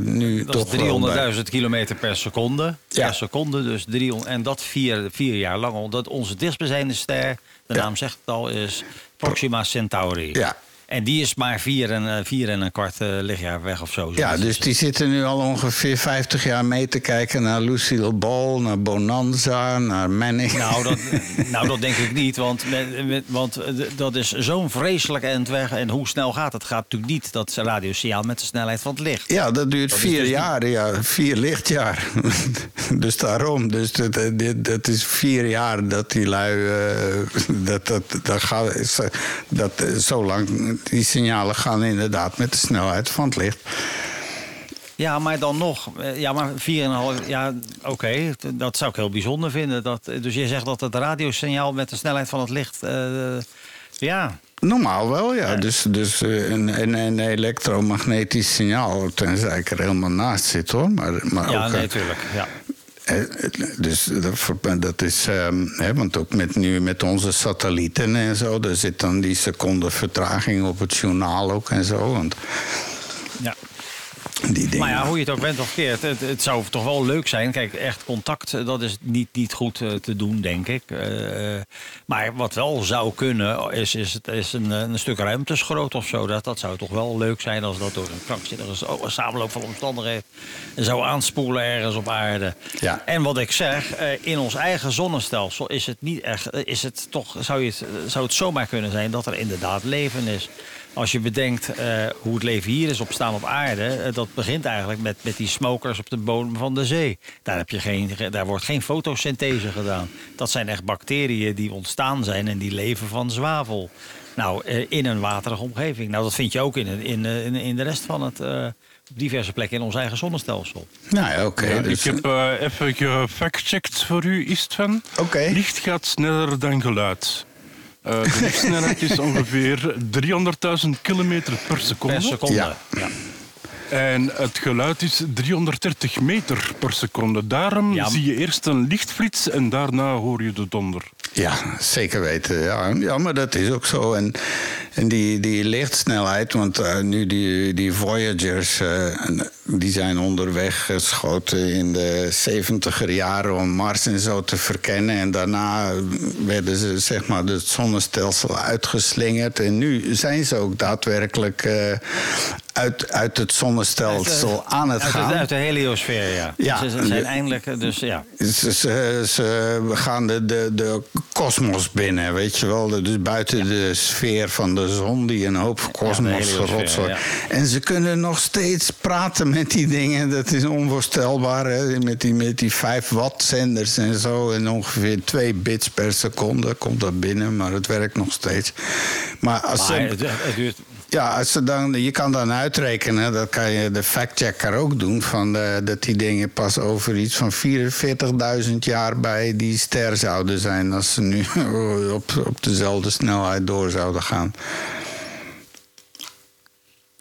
nu Dat toch wel bij- is 300.000 kilometer per seconde. Ja. Per seconde, dus 300, en dat vier, vier jaar lang. Omdat onze dichtstbijzijnde ster, de naam zegt het al, is Proxima Centauri. Ja. En die is maar vier en, eh, vier en een kwart eh, lichtjaar weg of zo. Ja, dus die zitten nu al ongeveer 50 jaar mee te kijken naar Lucille Ball, naar Bonanza, naar Manning. Nou dat, nou, dat denk ik niet, want, want eh, dat is zo'n vreselijk eind weg. En hoe snel gaat het? Het gaat natuurlijk niet dat radiosignaal met de snelheid van het licht. Ja, dat duurt Dat vier dus niet- jaar, ja, vier lichtjaar. dus daarom, dus dat, is vier jaar dat die lui, dat, dat, dat gaat, dat, zo lang, die signalen gaan inderdaad met de snelheid van het licht. Ja, maar dan nog. eh, Ja, maar 4,5. Ja, oké. dat zou ik heel bijzonder vinden. Dat, dus je zegt dat het radiosignaal met de snelheid van het licht. eh, ja. Normaal wel, ja. Dus, dus eh, een, een, een elektromagnetisch signaal, tenzij ik er helemaal naast zit hoor. Maar, maar ja, ook, nee, eh, tuurlijk. Ja. Eh, Dus dat, is, ehm, want ook met, nu met onze satellieten en zo, er zit dan die seconde vertraging op het journaal ook en zo. Want ja. Die dingen. Maar ja, hoe je het ook bent of keert, het, het zou toch wel leuk zijn. Kijk, echt contact, eh, dat is niet, niet goed eh, te doen, denk ik. Eh, maar wat wel zou kunnen, is, is, het, is een, een stuk ruimteschroot of zo. Dat, dat zou toch wel leuk zijn als dat door een krankzinnige oh, een samenloop van omstandigheden zou aanspoelen ergens op aarde. Ja. En wat ik zeg, in ons eigen zonnestelsel is het niet echt, is het toch, zou, je het, zou het zomaar kunnen zijn dat er inderdaad leven is. Als je bedenkt eh, hoe het leven hier is op staan op aarde, eh, dat begint eigenlijk met, met die smokers op de bodem van de zee. Daar, heb je geen, daar wordt geen fotosynthese gedaan. Dat zijn echt bacteriën die ontstaan zijn en die leven van zwavel. Nou, eh, in een waterige omgeving. Nou, dat vind je ook in, in, in, in de rest van het, eh, op diverse plekken in ons eigen zonnestelsel. nou ja, oké. Ja, dus, ik heb eh, even gefactcheckt voor u, Istvan. Oké. Licht gaat sneller dan geluid. Eh, de lichtsnelheid is ongeveer 300.000 kilometer per seconde. Per seconde. Ja. ja. En het geluid is 330 meter per seconde. Daarom Ja. zie je eerst een lichtflits en daarna hoor je de donder. Ja, zeker weten. Ja, ja maar dat is ook zo. En, en die, die lichtsnelheid, want eh, nu die, die Voyagers, eh, die zijn onderweg geschoten in de 70er jaren om Mars en zo te verkennen. En daarna werden ze zeg maar het zonnestelsel uitgeslingerd. En nu zijn ze ook daadwerkelijk eh, uit, uit het zonnestelsel aan het uit, gaan. Uit de heliosfeer, ja. Ja. Ze, ze zijn eindelijk, dus ja. Ze, ze, ze gaan de, de, de kosmos binnen, weet je wel. Dus buiten de sfeer van de zon, die een hoop kosmos ja. En ze kunnen nog steeds praten met die dingen. Dat is onvoorstelbaar, hè? Met die, met die 5 watt zenders en zo. En ongeveer 2 bits per seconde komt dat binnen, maar het werkt nog steeds. Maar als Maar ze... het, het duurt... Ja, als dan, je kan dan uitrekenen, dat kan je de factchecker ook doen, van de, dat die dingen pas over iets van 44.000 jaar bij die ster zouden zijn als ze nu op, op dezelfde snelheid door zouden gaan.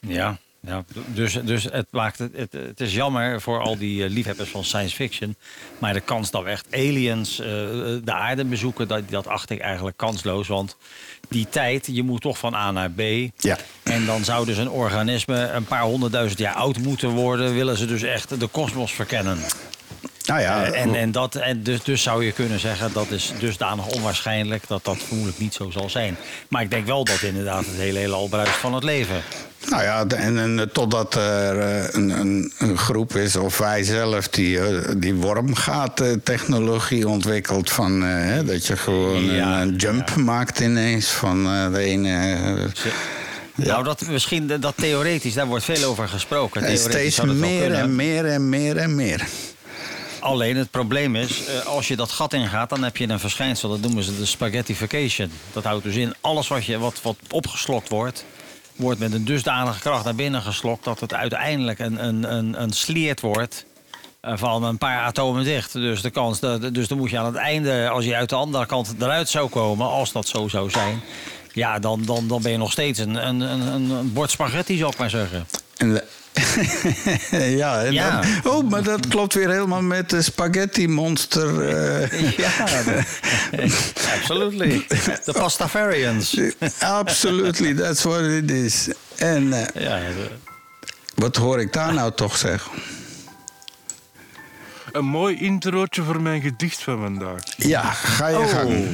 Ja, ja. Dus, dus het, maakt het, het, het is jammer voor al die eh, liefhebbers van science fiction. Maar de kans dat we echt aliens eh, de aarde bezoeken, dat, dat acht ik eigenlijk kansloos. Want die tijd, je moet toch van A naar B. Ja. En dan zou dus een organisme een paar honderdduizend jaar oud moeten worden. Willen ze dus echt de kosmos verkennen. Nou ja, Eh, en, en, dat, en dus, dus zou je kunnen zeggen dat is dusdanig onwaarschijnlijk dat dat vermoedelijk niet zo zal zijn. Maar ik denk wel dat inderdaad het hele bruist van het leven. Nou ja, en, en totdat er eh, een, een, een groep is, of wij zelf, die, eh, die wormgaat-technologie ontwikkelt. Van, eh, hè, dat je gewoon Ja, een, jump maakt ineens van eh, de ene. eh, Nou, dat, misschien dat, theoretisch, daar wordt veel over gesproken. en steeds meer en meer en meer en meer. Alleen het probleem is, eh, als je dat gat ingaat, dan heb je een verschijnsel. Dat noemen ze de spaghettification. Dat houdt dus in, alles wat, je, wat, wat opgeslokt wordt, wordt met een dusdanige kracht naar binnen geslokt... dat het uiteindelijk een, een, een, een sliert wordt eh, van een paar atomen dicht. Dus, de kans, dus dan moet je aan het einde, als je uit de andere kant eruit zou komen... als dat zo zou zijn, ja, dan, dan, dan ben je nog steeds een, een, een, een- bord spaghetti, zou ik maar zeggen. En ja, en Ja. dan- oh, maar dat klopt weer helemaal met de spaghetti-monster. eh. Ja, absolutely. De pastafarians. Absolutely, that's what it is. En eh, Ja, de- wat hoor ik daar nou toch zeggen? Een mooi introotje voor mijn gedicht van vandaag. Ja, ga je Oh. gang.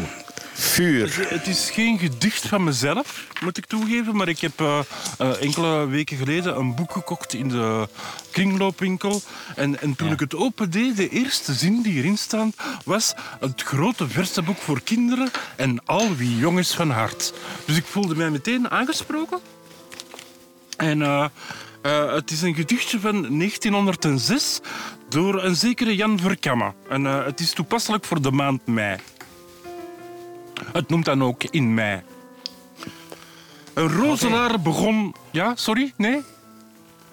Vuur. Het is geen gedicht van mezelf, moet ik toegeven. Maar ik heb eh, eh, enkele weken geleden een boek gekocht in de kringloopwinkel. En, en toen Ja. ik het opende, de eerste zin die erin staat... was het grote versenboek voor kinderen en al wie jong is van hart. Dus ik voelde mij meteen aangesproken. En eh, het is een gedichtje van 1906 door een zekere Jan Verkammen. En het is toepasselijk voor de maand mei. Het noemt dan ook in mei. Een rozelaar begon... Ja, sorry? Nee?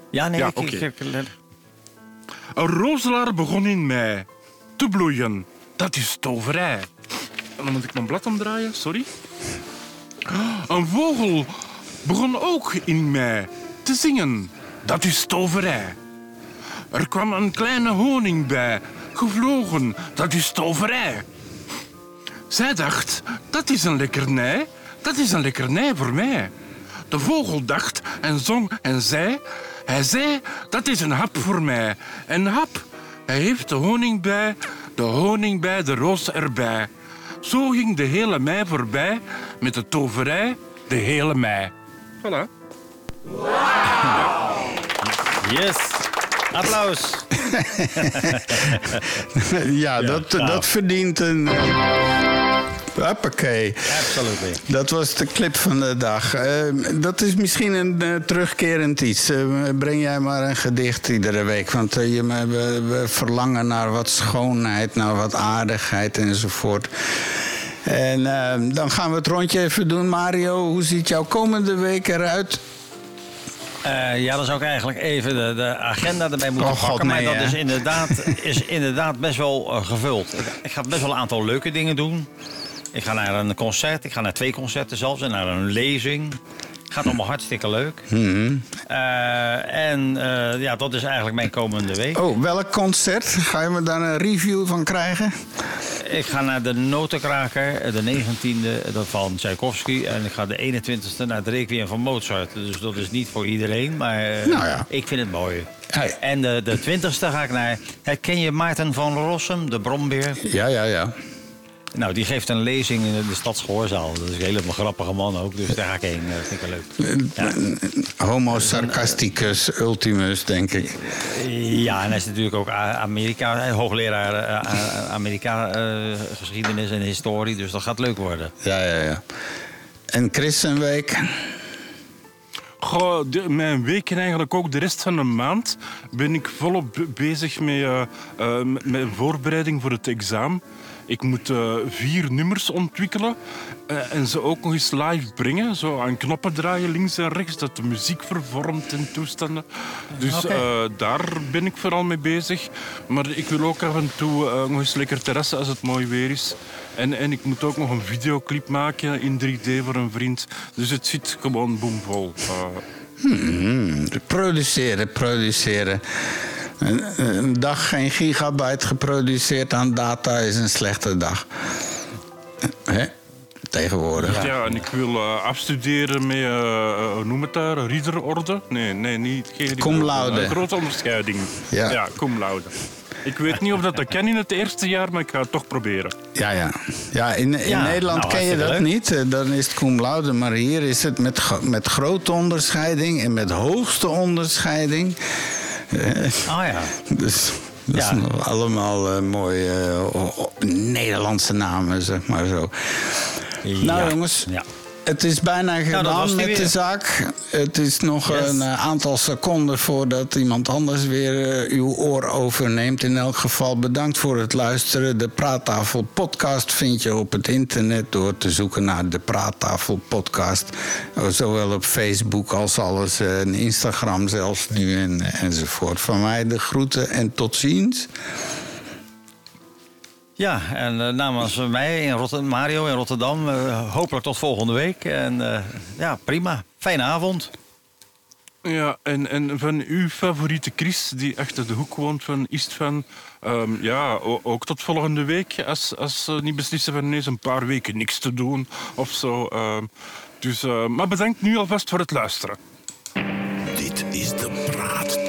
ja, nee, Ja, ik, ik, ik- Een rozelaar begon in mei te bloeien. Dat is toverij. Dan moet ik mijn blad omdraaien, sorry. Een vogel begon ook in mei te zingen. Dat is toverij. Er kwam een kleine honing bij, gevlogen. Dat is toverij. Zij dacht, dat is een lekkernij. Dat is een lekkernij voor mij. De vogel dacht en zong en zei... Hij zei, dat is een hap voor mij. Een hap. Hij heeft de honing bij, de honing bij, de roos erbij. Zo ging de hele mei voorbij met de toverij de hele mei. Voilà. Yes. Applaus. ja, dat, nou. dat verdient een. Hoppakee. Absolutely. Dat was de clip van de dag. Eh, dat is misschien een eh, terugkerend iets. Eh, breng jij maar een gedicht iedere week. Want je, we, we verlangen naar wat schoonheid, naar wat aardigheid enzovoort. En dan gaan we het rondje even doen. Mario, hoe ziet jouw komende week eruit? Eh, ja, dan zou ik eigenlijk even de, de agenda erbij moeten Oh, God, pakken. nee, maar dat hè? is inderdaad, is inderdaad best wel gevuld. Ik, ik ga best wel een aantal leuke dingen doen. Ik ga naar een concert. Ik ga naar twee concerten zelfs. En naar een lezing. Gaat allemaal hartstikke leuk. Mhm. Eh, en eh, ja, dat is eigenlijk mijn komende week. Oh, welk concert? Ga je me daar een review van krijgen? Ik ga naar de Notenkraker, eh, de 19e dat van Tchaikovsky. En ik ga de 21e naar het Requiem van Mozart. Dus dat is niet voor iedereen, maar Nou ja. ik vind het mooi. Hey. En de, de 20e ga ik naar... Ken je Maarten van Rossum, de brombeer? Ja, ja, ja. Nou, die geeft een lezing in de Stadsgehoorzaal. Dat is een hele grappige man ook, dus daar ga ik heen. Dat vind ik wel leuk. Ja. Homo sarcasticus ultimus, denk ik. Ja, en hij is natuurlijk ook Amerika, eh, hoogleraar eh, A- Amerika eh, geschiedenis en historie. Dus dat gaat leuk worden. Ja, ja, ja. En Christenweek? Goh, de- mijn week en eigenlijk ook de rest van de maand ben ik volop be- bezig met, eh, eh, met- met voorbereiding voor het examen. Ik moet eh, vier nummers ontwikkelen eh, en ze ook nog eens live brengen. Zo aan knoppen draaien links en rechts, dat de muziek vervormt en toestanden. Dus eh, daar ben ik vooral mee bezig. Maar ik wil ook af en toe nog eens lekker terrassen als het mooi weer is. En, en ik moet ook nog een videoclip maken in 3D voor een vriend. Dus het zit gewoon boomvol. Eh, Hmm, produceren, produceren. Een, een dag geen gigabyte geproduceerd aan data is een slechte dag. Hè? Tegenwoordig. Ja. en ik wil eh, afstuderen met, eh, eh, hoe noem het daar, ridderorde? Nee, nee, niet. Geen. Cum laude. Een grote onderscheiding. Ja. Ja, cum laude. Ik weet niet of dat, dat kan in het eerste jaar, maar ik ga het toch proberen. Ja, ja. ja in, in Ja, Nederland nou, ken je dat niet. Dan is het cum laude. Maar hier is het met, met grote onderscheiding en met hoogste onderscheiding. Ah ja. Dus dat Ja. zijn allemaal eh, mooie eh, Nederlandse namen, zeg maar zo. Nou jongens, Ja. Het is bijna was gedaan met de zaak. Het is nog Yes. een eh, aantal seconden voordat iemand anders weer eh, uw oor overneemt. In elk geval bedankt voor het luisteren. De Praattafel podcast vind je op het internet door te zoeken naar de Praattafel podcast. Oh, Zowel op Facebook als alles, eh, en Instagram zelfs nu en, enzovoort. Van mij de groeten en tot ziens. Ja, en eh, namens mij in Rotterdam, Mario in Rotterdam, eh, hopelijk tot volgende week. En eh, ja, prima. Fijne avond. Ja, en, en van uw favoriete Chris, die achter de hoek woont van Istvan... ehm ja, ook tot volgende week, als, als ze niet beslissen van ineens een paar weken niks te doen of zo. ehm. dus, eh, maar bedankt nu alvast voor het luisteren. Dit is de Podcast.